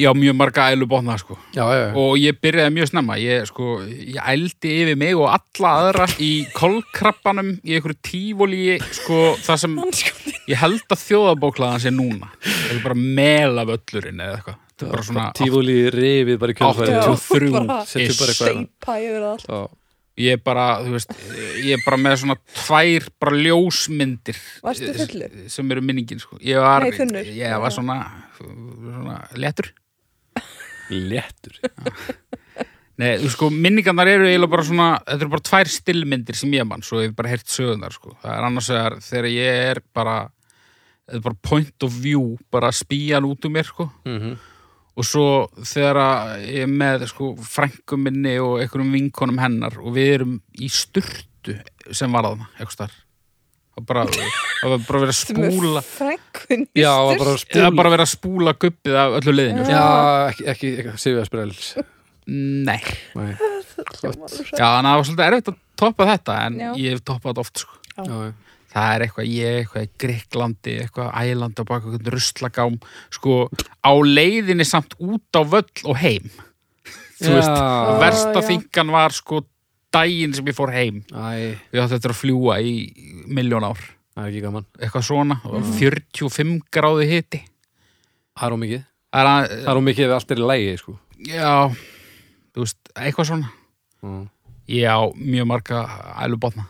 Já, mjög marga ælu bóna sko. Já, já, já, og ég byrjaði mjög snemma. Ég, sko, ég ældi yfir mig og alla aðra í kolkrabbanum í einhverju tífólí sko, það sem ég held að þjóðabóklaðan sé núna. Það er bara mela völlurinn eða eitthvað. Þetta er bara svona tífúli rifið bara í kjölfæri Já. 83 bara Settu bara eitthvað hérna. seipa yfir allt. Já, ég er bara, þú veist ég er bara með svona tvær bara ljósmyndir sem eru minningin sko. ég var, Nei, ég var svona, svona léttur léttur Nei, þú sko, minningarnar eru eiginlega bara svona, þetta eru bara tvær stillmyndir sem ég mann, svo ég hef bara heyrt sögunar, sko. Það er annars vegar þegar ég er bara, þetta er bara point of view, bara spíjan út um mér, sko. mm -hmm. og svo þegar ég er með sko frænkum minni og einhverjum vinkonum hennar og við erum í sturtu sem var þarna, eitthvað starf það var bara verið að spúla Já, það var bara verið að spúla guppið af öllu liðinu Já, ekki, ekki, ekki Sifja Sprells. Nei, já, það var svolítið erfitt að toppa þetta en Já. ég hef toppað oft sko. já, já. það er eitthvað, ég eitthvað í Greiklandi eitthvað ælandi á baka eitthvað ruslagám sko, á leiðinni samt út á völl og heim. Þú veist, versta já. þingan var sko daginn sem ég fór heim. Æ, ég átti eftir að fljúa í miljón ár. Það er ekki gaman. Eitthvað svona, og 45 gráði hiti. Það er ómikið það er að, Það er ómikið ef allt er í lægi, sko. Já þú veist, eitthvað svona. Já. já, mjög marga ælubotna.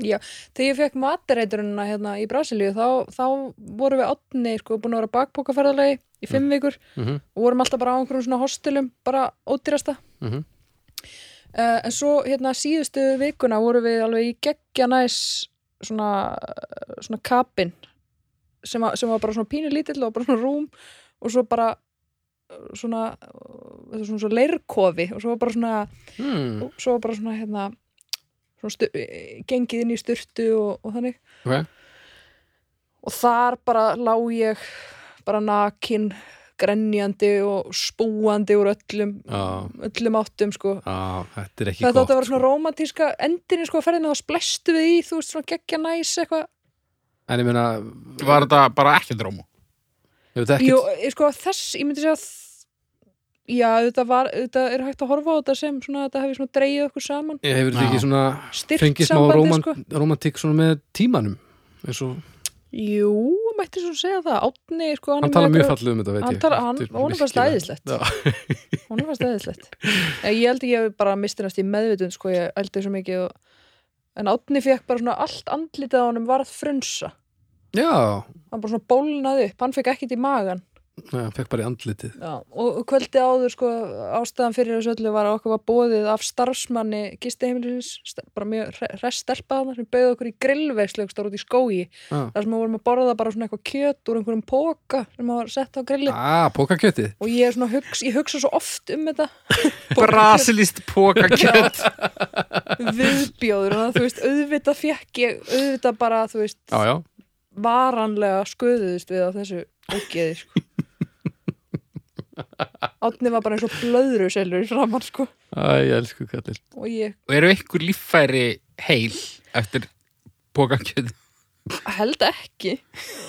Já, þegar ég fekk matareituruna hérna í Brasilíu þá, þá vorum við átni sko búin að vera bakpókaferðalegi í fimm vikur Mhm, og vorum alltaf bara á einhverjum svona hostelum bara ódýrasta. Mhm. Uh, en svo hérna síðustu vikuna vorum við alveg í geggja næs svona, svona kapin sem, að, sem var bara svona pínu lítill og bara svona rúm og svo bara uh, svona, uh, svona, svona leirkofi og svo var bara svona Hmm, og svo var bara svona hérna svona stu, gengið inn í styrtu og, og þannig ok. og þar bara lá ég bara nakin grenjandi og spúandi úr öllum öllum áttum sko. Já, þetta er ekki þetta átti gott að vera svona romantíska endinni sko að ferðinu þá splestu við í þú veist svona geggja næs eitthvað. En ég meina, var þetta bara þetta Jú, ekkert ég sko þess, ég myndi segja að já, þetta var, þetta er hægt að horfa á þetta sem svona, þetta hefur svona dreigið okkur saman. Ég hefur þetta ekki svona fengið smá sko. romantík svona með tímanum eins og Jú, mætti svo segja það Átni, sko, hann, hann tala mjög fallið um þetta veit hann ég. tala- hann- Þetta er honum fannst virkilega- æðislegt. Já. hún er fast eðislegt ég held ekki að ég bara mistinast í meðvitund sko, ég eldi svo mikið og... en Átni fekk bara svona allt andlitið á honum varð frunsa. Já, hann bara svona bólnaði upp, hann fekk ekkit í magan Hann fekk bara í andlitið. Já, og kvöldi áður sko ástæðan fyrir þessu öllu var að okkur var bóðið af starfsmanni gistiheimilisins st- bara mjög reststelpa þarna sem bauði okkur í grillveislu út í skógi. Já. þar sem við vorum að borða bara svona eitthvað kjöt úr einhverjum póka sem var sett á grilli Ah, pókakjötið og ég er svona hugsa, ég hugsa svo oft um þetta. Brasilist pókakjöt viðbjóður og þú veist, auðvitað fekk ég auðvitað bara, þú veist, Já, já, varanlega sköðuðist við á þessu ógeði sko. Átni var bara eins og blöðruselur framan sko. Æ, ég elsku kallir og ég og eru ykkur líffæri heil eftir pókakjöt held ekki.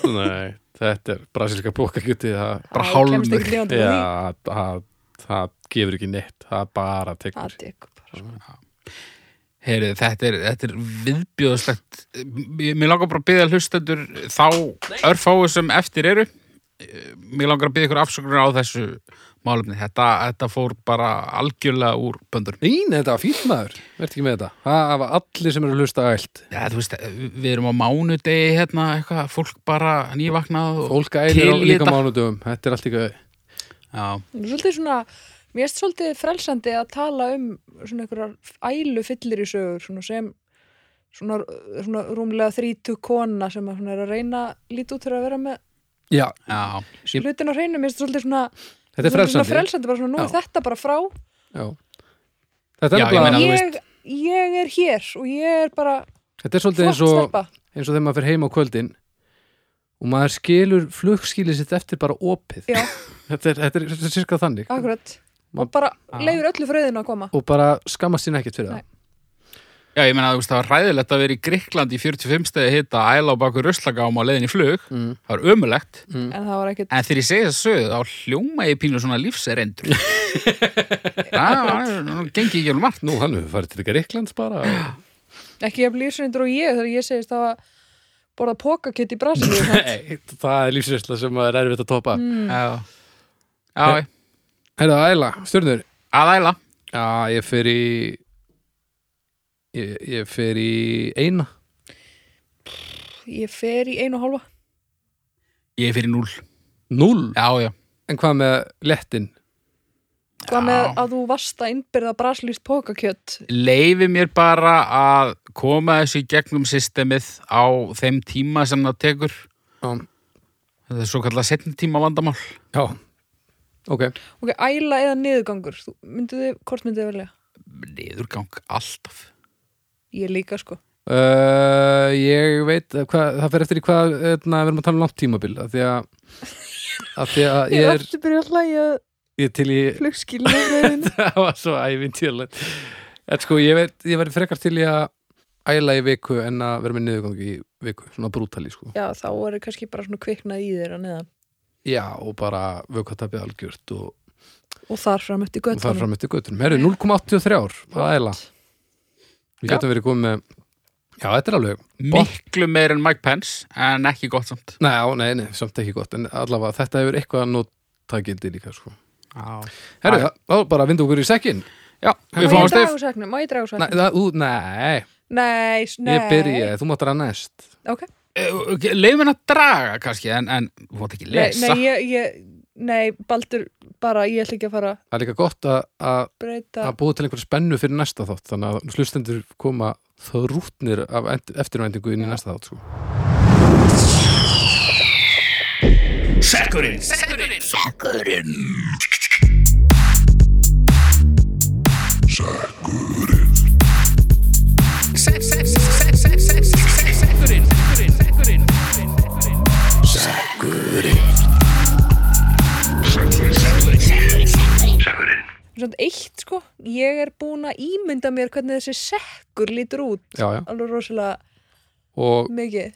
Nei, þetta er brasilíska pókakjötið það, Bara Á, hálfur. kemst ekki lifandi frá því. Já, það, það gefur ekki neitt Það bara tekur. Það tekur bara sko. Heyri, þetta er, þetta er viðbjóðslegt. Mér langar bara að byggja hlustendur þá örfáu sem eftir eru Mér langar að byggja ykkur afsökunar á þessu málefni. Þetta, þetta fór bara algjörlega úr böndur Ín, þetta var fínt maður, verður ekki með þetta. Það var allir sem eru að hlusta ælt Já, þú veist, við erum á mánudegi hérna, eitthvað, fólk bara nývaknað og, Fólk ælir á líka þetta. mánudöfum Þetta er allt ekki Já, Nú, Svolítið svona Mér erst svolítið frelsandi að tala um svona einhverjar ælu fyllir í sögur svona sem svona, svona rúmlega þrítu kona sem að svona er að reyna lítið út fyrir að vera með Já, já, Ég- hlutin á hreinu, mér erst svolítið svona þetta er svona frelsandi. frelsandi bara svona, nú er þetta bara frá. Já. Þetta er Já, ég meina, þú ég, ég er hér og ég er bara Þetta er svolítið eins og, eins og þegar maður fyrir heim á kvöldin og maður skilur flugskilið sitt eftir bara opið. Þetta, er, þetta, er, þetta er sirka þannig. Akkurat. Ma- og bara leiður öllu fröðinu að koma. Og bara skammast sín ekkert fyrir Nei. Já, ég meina að það var hræðilegt að vera í Gríkland í 45 stegi hitta æla á baku ruslagám á leiðin í flug það mm. það var ömulegt Mm. en það var ekkert En þegar ég segi þess að sögðu, þá hljóma ég pínu svona lífserendur. Það gengi ekki alveg margt. Nú, hann hefur farið til Greiklands bara ekki jafn lífsreindur og ég þegar ég segist að borða pókakjöt í Brasilíu Nei, það er lífsveisla sem er erfitt að topa mm. Já, já, að æla. Já, ég fer í ég, ég fer í eina ég fer í einu og hálfa Ég er fyrir núl. Núll, Já, já. en hvað með lettin? hvað með að þú varst að innbyrða brasilíst pókakjöt Leifi mér bara að koma þessu í gegnum systemið á þeim tíma sem það tekur. Já, Þetta er svo kallar setni tíma vandamál. já ok, Ok, æla eða niðurgangur Þú- Myndu þið, hvort myndið þið velja? niðurgang alltaf Ég líka sko. Uh, ég veit hva, það fer eftir í hvað hérna, við erum að tala um langt tímabil af því að af því að ég er, aftur byrja að hlæja. Ég er flugskilin það var svo ævintýrlegt en sko ég veit, ég verði frekar til í að æla í viku en að vera með niðurgangi í viku, svona brútali sko. Já, þá er kannski bara svona kviknað í þér að neðan. Já, og bara vökkatapið algjört og, Og þar fram eftir og það er göttunum fram eftir göttunum herru, 0,83 ár að æla við getum verið komið með já, þetta er alveg miklu meir en Mike Pence en ekki gott samt. Nei, á, nei, nei, samt ekki gott en allavega þetta hefur eitthvað að notagildi líka sko. Já. Herru, þá bara vindu okkur í sekkin Já, við Má fáum ég stef. draga? Má ég draga úr Nei, ú, nei, Nei, s- nei. ég byrja, þú mátt að næst. Ok, Leifum að draga kannski en, en þú mátt ekki nei, lesa. nei, ég, ég, nei, Baldur bara, ég ætla ekki að fara að Það er líka gott að, að, breyta að búa til einhverja spennu fyrir næsta þátt þannig að slustendur koma þrútnir af end- eftirvæntingu inn í næsta þátt sko. Svona eitt sko, ég er búin að ímynda mér hvernig þessi sekkur lítur út. Já, já, alveg rosalega og mikið.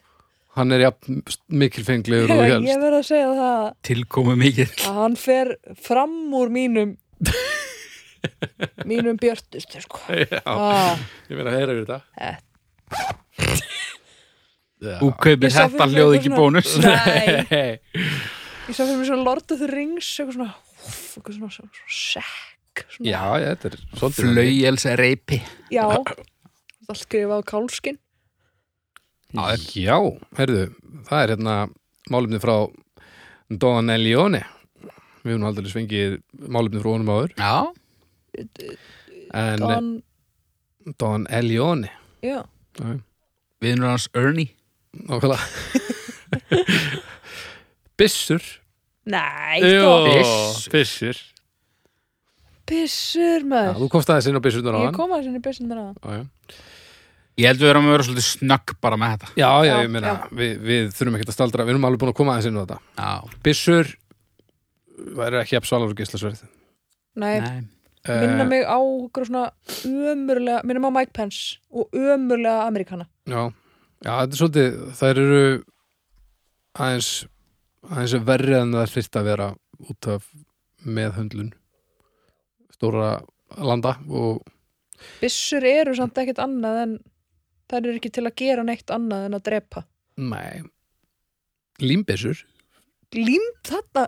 hann er jafn mikilfenglegur og Ég helst. verð að segja það. Tilkomu mikið að hann fer fram úr mínum mínum björtustu sko. Já, ah, ég meina að heyra við þetta. Já. Þú kaupir Ég sá þetta fyrir mér hljóð eitthvað ekki svona- bónus. Nei, ég sá fyrir mig svona Lord of the Rings eitthvað svona, eitthvað svona, svona, svona sekk svona, Já, já, þetta er svolítið reypi já. Allt skrifað á kálskin Já, heyrðu, það er hérna málefni frá Don Elione. Við höfum nú aldrei svengið málefni frá honum áður. Já, en Don, Don Elione. Já, viðnur hans Ernie. Nákvæmlega. Byssur. Nei Jó, sko, Já, maður. Þú komst aðeins inn á byssurnar á ég hann kom að sinni byssunar að Já, já. Ég held við erum að vera svolítið snögg bara með þetta. Já, já, Já, ég meina, já. við, við þurfum ekkert að staldra, við erum alveg búin að koma aðeins inn á þetta. Já, Byssur væri ekki jafn svalar og gíslasverð. nei, nei. Minna Eh, mig á okkur svona ömurlega, minna mig á Mike Pence og ömurlega Amerikana Já, já, þetta er svolítið, þær eru aðeins, aðeins verri en það fyrst að vera út af meðhöndlun stóra landa og byssur eru samt ekkert annað en það eru ekki til að gera neitt annað en að drepa. Nei, límbyssur. Lím þarna,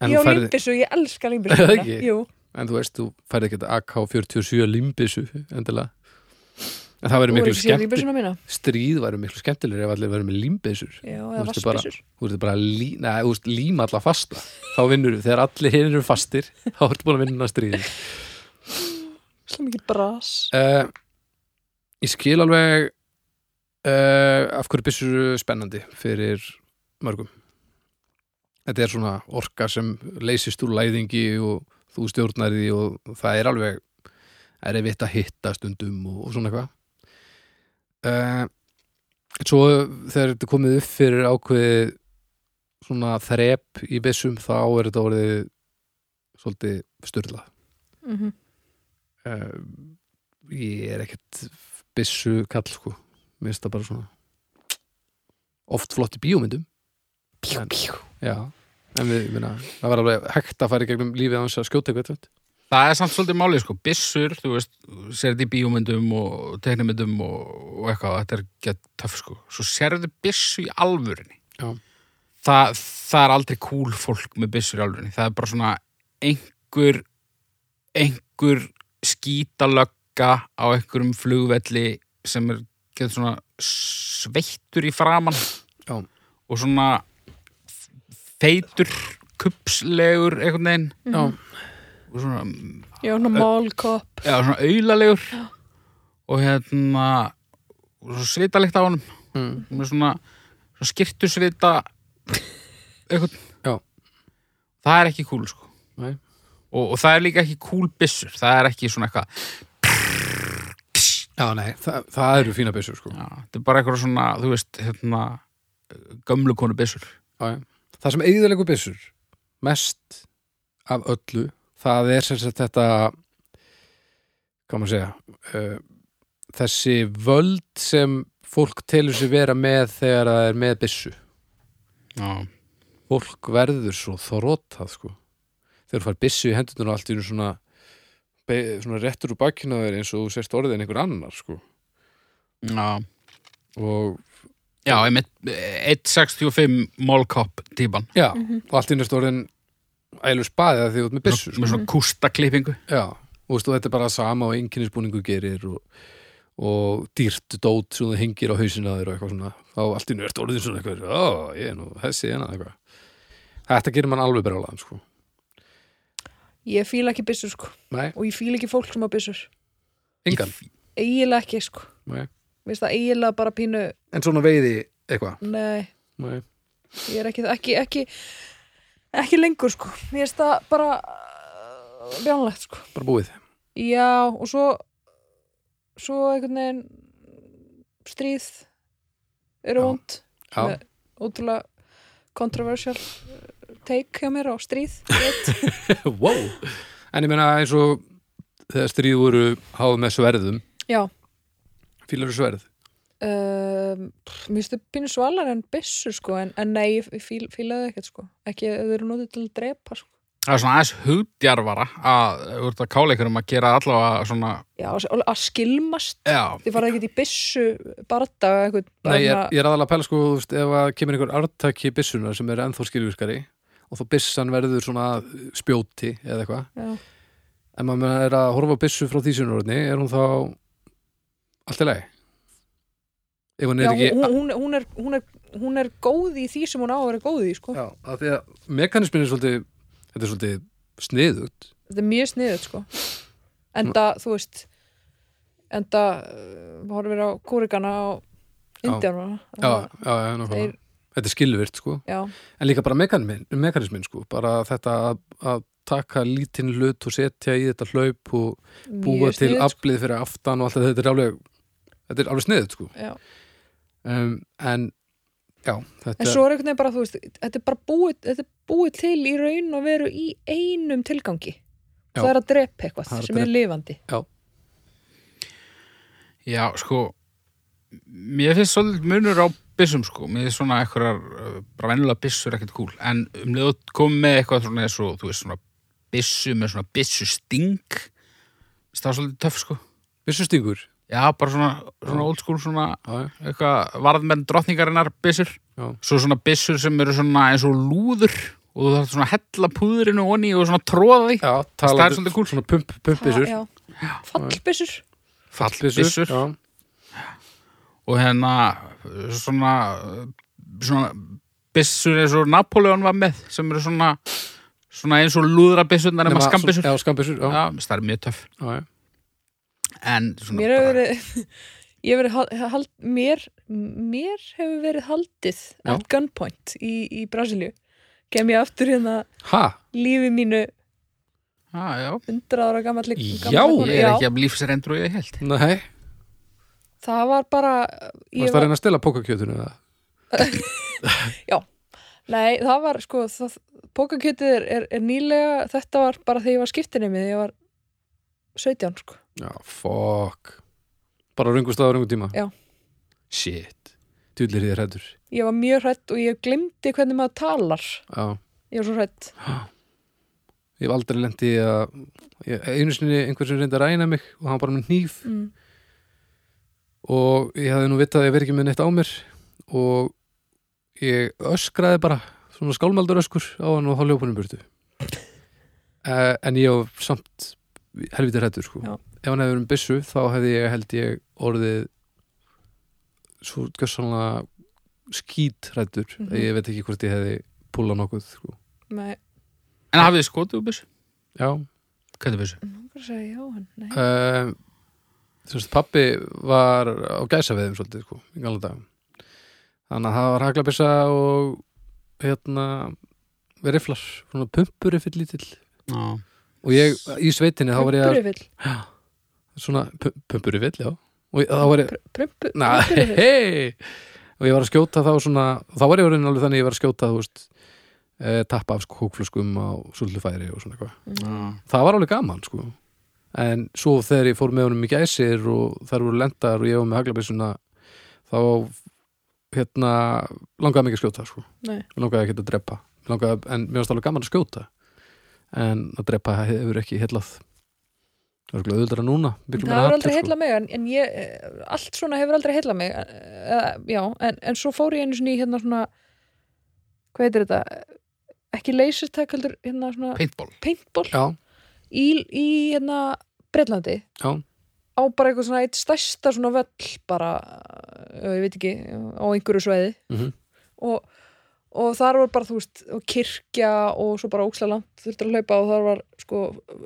en, já þú færði- límbissu, ég elska límbissu en þú veist, þú færði ekki AK-47 límbyssu endilega en það voru miklu ekki síðan skemmt límbyssuna mína? stríð væri miklu skemmtilegri ef allir væri með límbyssur já, eða vassbyssur þú veist bara að lí, líma alla fasta. Þá vinnur þú, þegar allir hinn eru fastir þá ertu búin að vinna stríði slá mikið bras. Uh, ég skil alveg uh, af hverju byssur eru spennandi fyrir mörgum. Þetta er svona orka sem leysist úr læðingi og þú stjórnar því og það er alveg er erfitt að hitta stundum og, og svona eitthvað uh, svo þegar þetta er komið upp fyrir ákveðið svona þrep í byssum þá er þetta orðið svolítið styrla mm -hmm. uh, ég er ekkert byssu kall sko mér finnst það bara svona oft flott í bíómyndum En- pjú. já, en við, minna, það var alveg hægt að fara í gegnum lífið hans að skjóta eitthvað. Það er samt svolítið málið sko, byssur, þú veist, sér þetta í bíómyndum og teknimyndum og, og eitthvað, þetta er gett töff sko. Svo sérðu byssu í alvörinni. Já. Það, er aldrei cool fólk með byssur í alvörinni. Það er bara svona einhver, einhver skítalögga á einhverjum flugvelli sem er getur svona sveittur í framann Já. og svona feitur, kupslegur einhvern veginn já, svona já, svona málkopp. Já, svona aulalegur. Og hérna svitalegt á honum. Mm, með svona, svona skirtu svita eitthvað það er ekki cool sko. Nei. og, og það er líka ekki cool byssur það er ekki svona eitthvað Já, nei, það, það eru fína byssur sko. já, þetta er bara eitthvað svona, þú veist hérna, gömlu konu byssur Já, já. Það sem eigðilegu byssur mest af öllu það er sem sagt þetta hvað maður segja uh, þessi völd sem fólk telur sér vera með þegar það er með byssu. Já, fólk verður svo þrótað sko. Þegar þú fær byssu í hendurnar og allt í svona svona réttur úr bakkinu á þér eins og þú sérst orðið en einhver annar sko. Já. Og Já, einmitt 1.65 mólkopp típan. Já, og allt í ertu orðin ælu spaðið því þú ert með byssu sko. með svona kústaklippingu. Já, og veistu, þetta er bara sama og einkennisbúningu gerir og, og dýrt dót sem þú hengir á hausina þér og eitthvað svona. Þá allt í nú ert orðin svona eitthvað ó, ég er nú þessi hérna eitthvað. Þetta gerir mann alveg brjálaðan sko. Ég fíla ekki byssur sko. Nei, og ég fíla ekki fólk sem á byssur. Engan. Eiginlega ekki sko. Finnst það eiginlega bara pínu En svona veiði eitthvað? Nei, Nei. ég er ekki, ekki, ekki ekki lengur sko. Mér finnst það bara uh, bjánlegt sko. Bara búið. Já, og svo svo einhvern veginn stríð eru vond. Ótrúlega controversial uh, take hjá mér á stríð. Wow. En ég meina eins og þegar stríð voru háð með sverðum Já, Fílar sverð um, pff, mér finnst það pínu svalar en byssur sko, en, en nei, ég fíl, fílaði ekkert sko. Ekki ef þau eru notið til að drepa sko. Það er svona aðeins hugdjarfara að, ert að kála ykkur um að gera allavega svona, Já, að skilmast. Já, þið fara ekkert í byssu barda einhvern, Nei, ég er, ég er aðalega að pæla sko, veist, ef að kemur einhver artaki byssunar sem er ennþá skilvirkari og þá byssan verður svona spjóti eða eitthvað. En maður er að horfa á byssu frá því sinurorðni er hún þá allt í lagi Já, ekki hún, hún, er, hún, er, hún er góð í því sem hún á að vera góð í sko. Já, af því að mekanismin er svolítið þetta er svolítið sniðugt. Þetta er mjög sniðut sko. enda, þú veist enda uh, horfir á kúrikana á Indiánuna já, já, já, þeir, þetta er skilvirt sko. Já, en líka bara mekanismin, mekanismin sko. Bara þetta að, að taka lítinn hlut og setja í þetta hlaup og búa mjög til sniðugt, aflið fyrir aftan og allt þetta, þetta er alveg þetta er alveg sniðut sko sko. Já. Um, en já, þetta en svo er einhvern veginn bara, þú veist þetta er bara búið, þetta er búið til í raun og veru í einum tilgangi. Já. það er að drepa eitthvað er að sem er lifandi. Já, sko mér finnst svolítið munur á byssum sko, mér finnst svona eitthvað bara venjulega byssur ekkert cool. En um leið að koma með eitthvað svona eins og þú veist svona byssu með svona byssu sting það er svolítið töff sko. Byssustingur já, bara svona, svona old school svona eitthvað varðmenn drottningarinnar byssur. Já. svo svona byssur sem eru svona eins og lúður og þú þarf svona að hella púðrinu onni og svona tróða því. Já það er svolítið cool. svona pump, pumpbissur Já, fallbyssur. Já, og hérna svona svona byssur eins og Napoleon var með sem eru svona svona eins og lúðra byssurnar nema Nema- skambissur já, skambissur, já, já, það er mjög töff. Já, já. En svona mér hefur verið verið hald, hald, mér, mér hefur verið haldið Já. at gunpoint í, í Brasilíu. Kem ég aftur hérna ha, lífi mínu já, já, 100 ára gammal Já, ég er ekki að lífsrendur og ég held. Nei. Það var bara varst ég það að reyna að stela pókakjötunu eða? nei, það var sko pókakjötið er, er, er nýlega þetta var bara þegar ég var skiptinni ég var 17 sko já, fuck. Bara rungust á rungum tíma? Já. shit, djúlir þér hættur ég var mjög hrætt og ég glemdi hvernig maður talar. Já, ég var svo hrætt ég hef aldrei lendi að ég, einu sinni einhver sem reyndi að ræna mig og hann bara með hníf. Mm. og ég hafði nú vitað að ég verið ekki með neitt á mér. Og ég öskraði bara svona skálmaldur öskur á hann og þá ljópunum burtu. Uh, en ég var samt helviti hrættur sko ef hann hefði verið um byssu þá hefði ég held ég orðið svo gjössanlega skít hrættur Mhm. ég veit ekki hvort ég hefði púlað nokkuð sko. Nei, en hafið þið skotið úr byssu? já hvað er byssu? hvað segja já hann nei. uh, pappi var á gæsaveðum svolítið sko, í galda dagum þannig að það var haglabissa og hérna riflar, svona pumpur fyrir lítill Já. Og ég, í sveitinni þá var ég að Prumpurufill svona, pumpur í vill, já. Og ég- þá var ég, Prumpurufill hei og ég var að skjóta þá svona þá var ég orðin alveg þannig að ég var að skjóta þú veist, e, tappa af kókflöskum á svolítufæri og svona eitthvað. Já. það var alveg gaman sko. En svo þegar ég fór með honum í gæsir og þær voru lendar og ég var með haglabissuna þá hérna langaði mikið að skjóta sko. Nei. Mig langaði ekki að drepa Mig langaði, en mér varst alveg gaman að skjóta en að drepa hefur ekki heillað það er ekki auðvitað núna Það hefur aldrei sko. heilla mig en, en ég, eh, allt svona hefur aldrei heilla mig uh, já, en, en svo fór ég einu svona í hérna svona hvað heitir þetta ekki lasertag heldur hérna svona Paintball. paintball já, í, í hérna Breitlandi já, á bara eitthvað svona eitt stærsta svona völl bara, ég veit ekki á einhverju sveiði Mhm. og, og þar var bara þú veist og kirkja og svo bara ókslega langt þurftur að hlaupa og þar var sko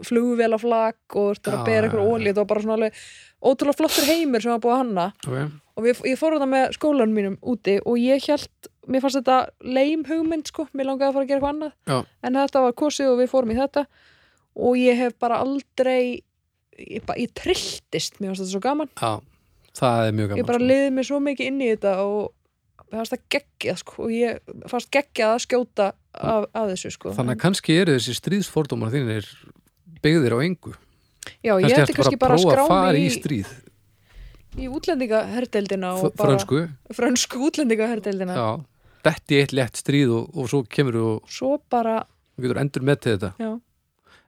flugvél af flag og þurftur að bera eitthvað þetta var bara svona alveg ótrúlega flottur heimur sem var búið að hanna. Ok. Og við, ég fór þetta með skólanum mínum úti og ég held, mér fannst þetta leim hugmynd sko, mér langaði að fara að gera eitthvað annað. Já. en þetta var kosið og við fórum í þetta. Og ég hef bara aldrei ég, bara, ég trilltist, mér fannst þetta svo gaman. Já, það er mjög gaman ég bara sko. liði mig svo mikið inn í þetta og mér fannst það geggjað sko og ég fannst geggjað að skjóta af, af þessu sko. Þannig að kannski eru þessi stríðsfordómar þínir byggðir á engu. Já, ég ætti kannski bara að prófa skrá að fara mig í í, stríð. í útlendingaherdeldina og bara frönsku, frönsku útlendingaherdeldina. Já. Detti í eitt létt stríð og, og svo kemur og svo bara, þú getur endur með til þetta. Já,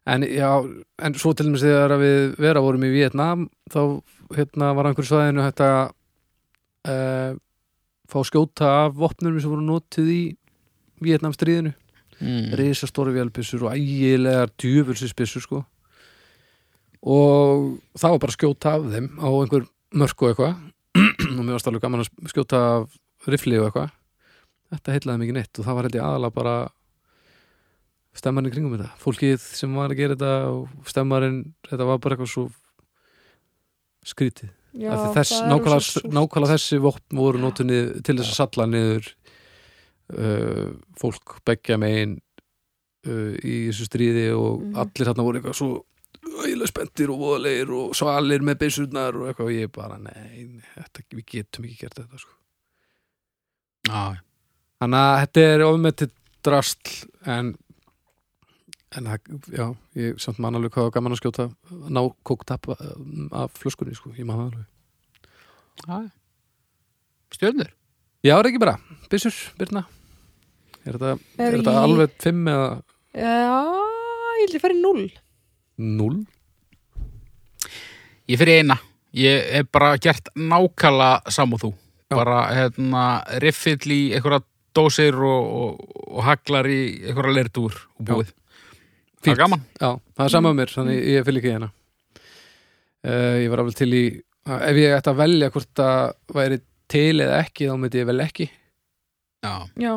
En já, en svo til dæmis þegar að við vera vorum í Vietnam þá hérna var á einhverju svæðinu hægt að uh, fá skjóta af vopnum sem voru notuð í Vietnam stríðinu Mm. risastóri vélpissur og ægilegar djöfulsispissur sko. Og það var bara skjóta af þeim á einhver mörk og eitthvað. Og mér varst alveg gaman að skjóta af rifli og eitthvað. Þetta heitlaði mikið neitt og það var held ég aðalega bara stemmarinn kringum þetta. Fólkið sem var að gera þetta og stemmarinn, þetta var bara eitthvað svo skrítið já þess, það nákvæmlega, nákvæmlega þessi vopn voru notunni til þess að salla niður uh, fólk beggja megin uh, í þessu stríði og Mhm. allir þarna voru eitthvað svo ægilega spenntir og voðlegir og svalir með byssurnar og eitthvað og ég bara, nei, nei þetta, við getum ekki gert þetta sko. Já, þannig að þetta er ofmetið drastl en en það, já, ég samt man alveg hvað gaman að skjóta ná kóktapp af flöskunni sko, ég man það alveg já. Stjörnur. Já, er ekki bara, byssur, Birna Er þetta, er þetta í- alveg fimm eða já, ég held ég færi null null? Ég fyrir eina. Ég hef bara gert nákvæmlega sam og þú. Já. Bara hérna, riffill í einhverja dósir og, og, og haglar í einhverja lerdúr og búið. Það er gaman. Já, það er sama um mér, þannig ég fylg ekki hérna. Uh, Ég var alveg til í að ef ég ætti að velja hvort það væri til eða ekki, þá myndi ég vel ekki. Já. já,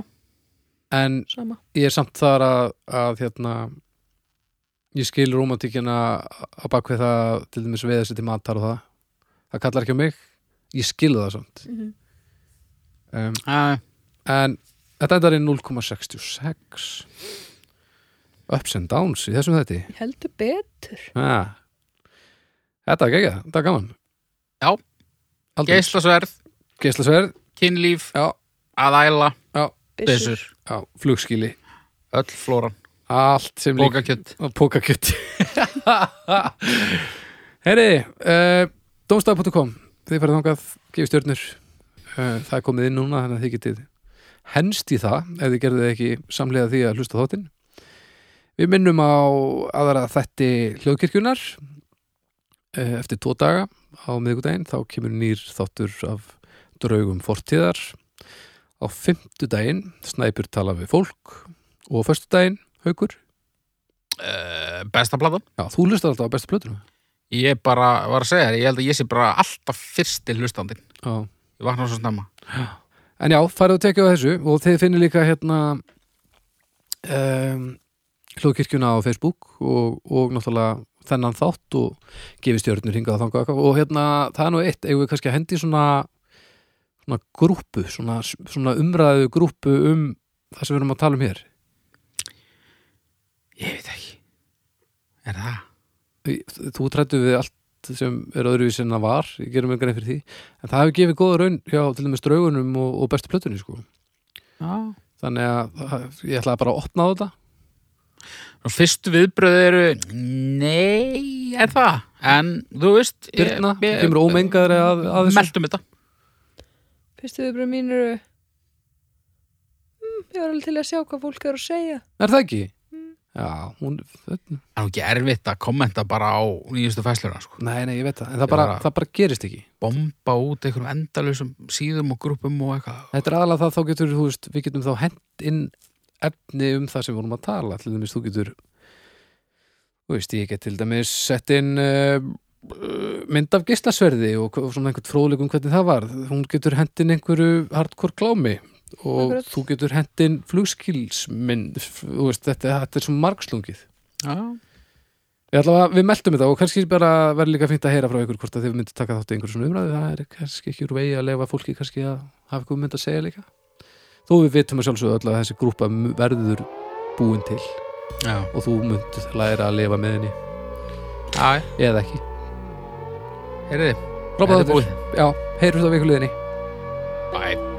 En sama. ég er samt þar að, að hérna ég skil romantíkina á bakvið það til dæmis veða sér til matar og það. Það kallar ekki á mig, ég skil það samt. Mm um, Já, en þetta endar í 0,66 ups and downs í þessum þetta heldur betur. Ah. þetta er ekki, þetta er gaman. Já. Aldrei. geislasverð, geislasverð, kynlíf, já, að æla, byssur. Byssur, já, flugskili öll flóran, allt sem líka bókakjött. og pókakjöt Heyri, uh, domstaf.com þið farið þangað, gefið stjörnur. Uh, það er komið inn núna þannig að þið getið henst í það ef þið gerðið ekki samlega því að hlusta þáttinn Við minnum á aðra þætti hljóðkirkjunar uh, eftir tvo daga á miðgudaginn þá kemur nýr þáttur af draugum fortíðar á fimmtudaginn snæpur tala við fólk og á föstudaginn haukur Uh, besta platan. Já, þú hlustar alltaf á bestu plötuna Ég bara var að segja þér, ég held að ég sé bara alltaf fyrsti hlustandinn. Já. Ég vakna svo snemma. En já, farið og tekið á þessu og þið finnir líka hérna um, hljóðkirkjuna á Facebook og, og náttúrulega þennan þátt og gefið stjörnur hingað að eitthvað. og hérna, það er nú eitt, eigum við kannski að hendi svona, svona grúpu, svona, svona umræðu grúpu um það sem við erum að tala um hér Ég veit ekki. Er það? þú trættu við allt sem er öðruvísi en það var, ég gerum mig grein fyrir því en það hefur gefið góða raun hjá til dæmis draugunum og, og bestu plötunni sko. Já. þannig að ég ætlaði bara að opna á þetta fyrstu viðbröð eru, nei, er það? En þú veist, Birna, kemur ómengaður að, að þessu meldum þetta. fyrstu viðbröð mín eru mm, ég var alveg til að sjá hvað fólk er að segja er það ekki? Mm. Já, hún Það er ekki erfitt að kommenta bara á nýjustu fæsluna, sko. nei, nei, ég veit það en það bara, bara- það bara gerist ekki Bomba út einhverjum endalausum síðum og grúpum og eitthvað. þetta er aðalega það þá getur, þú veist, við getum þá hent inn efni um það sem við vorum að tala. Til dæmis þú getur þú veist, ég get til dæmis sett inn uh, mynd af geislasverði og, og svona einhvern fróðleikum hvernig það var hún getur hent inn einhverju hardcore klámi og Akkurat. þú getur hent inn flugskilsmynd veist, þetta, þetta er svo margslungið. Ætla að við meldum þetta og kannski bara verður líka fínt að heyra frá ykkur hvort að þið myndið taka þátt í einhverjum umræðu, það er kannski ekki úr vegi að lefa fólki kannski að hafa eitthvað mynd að segja líka þó við vitum að sjálfsögðu öll að þessi grúpa verður búin til Já. og þú myndið læra að lifa með henni Já, eða ekki heyrðu þið. Þetta er þáttur. Já, heyrjum það við ykkur liðinni Bye.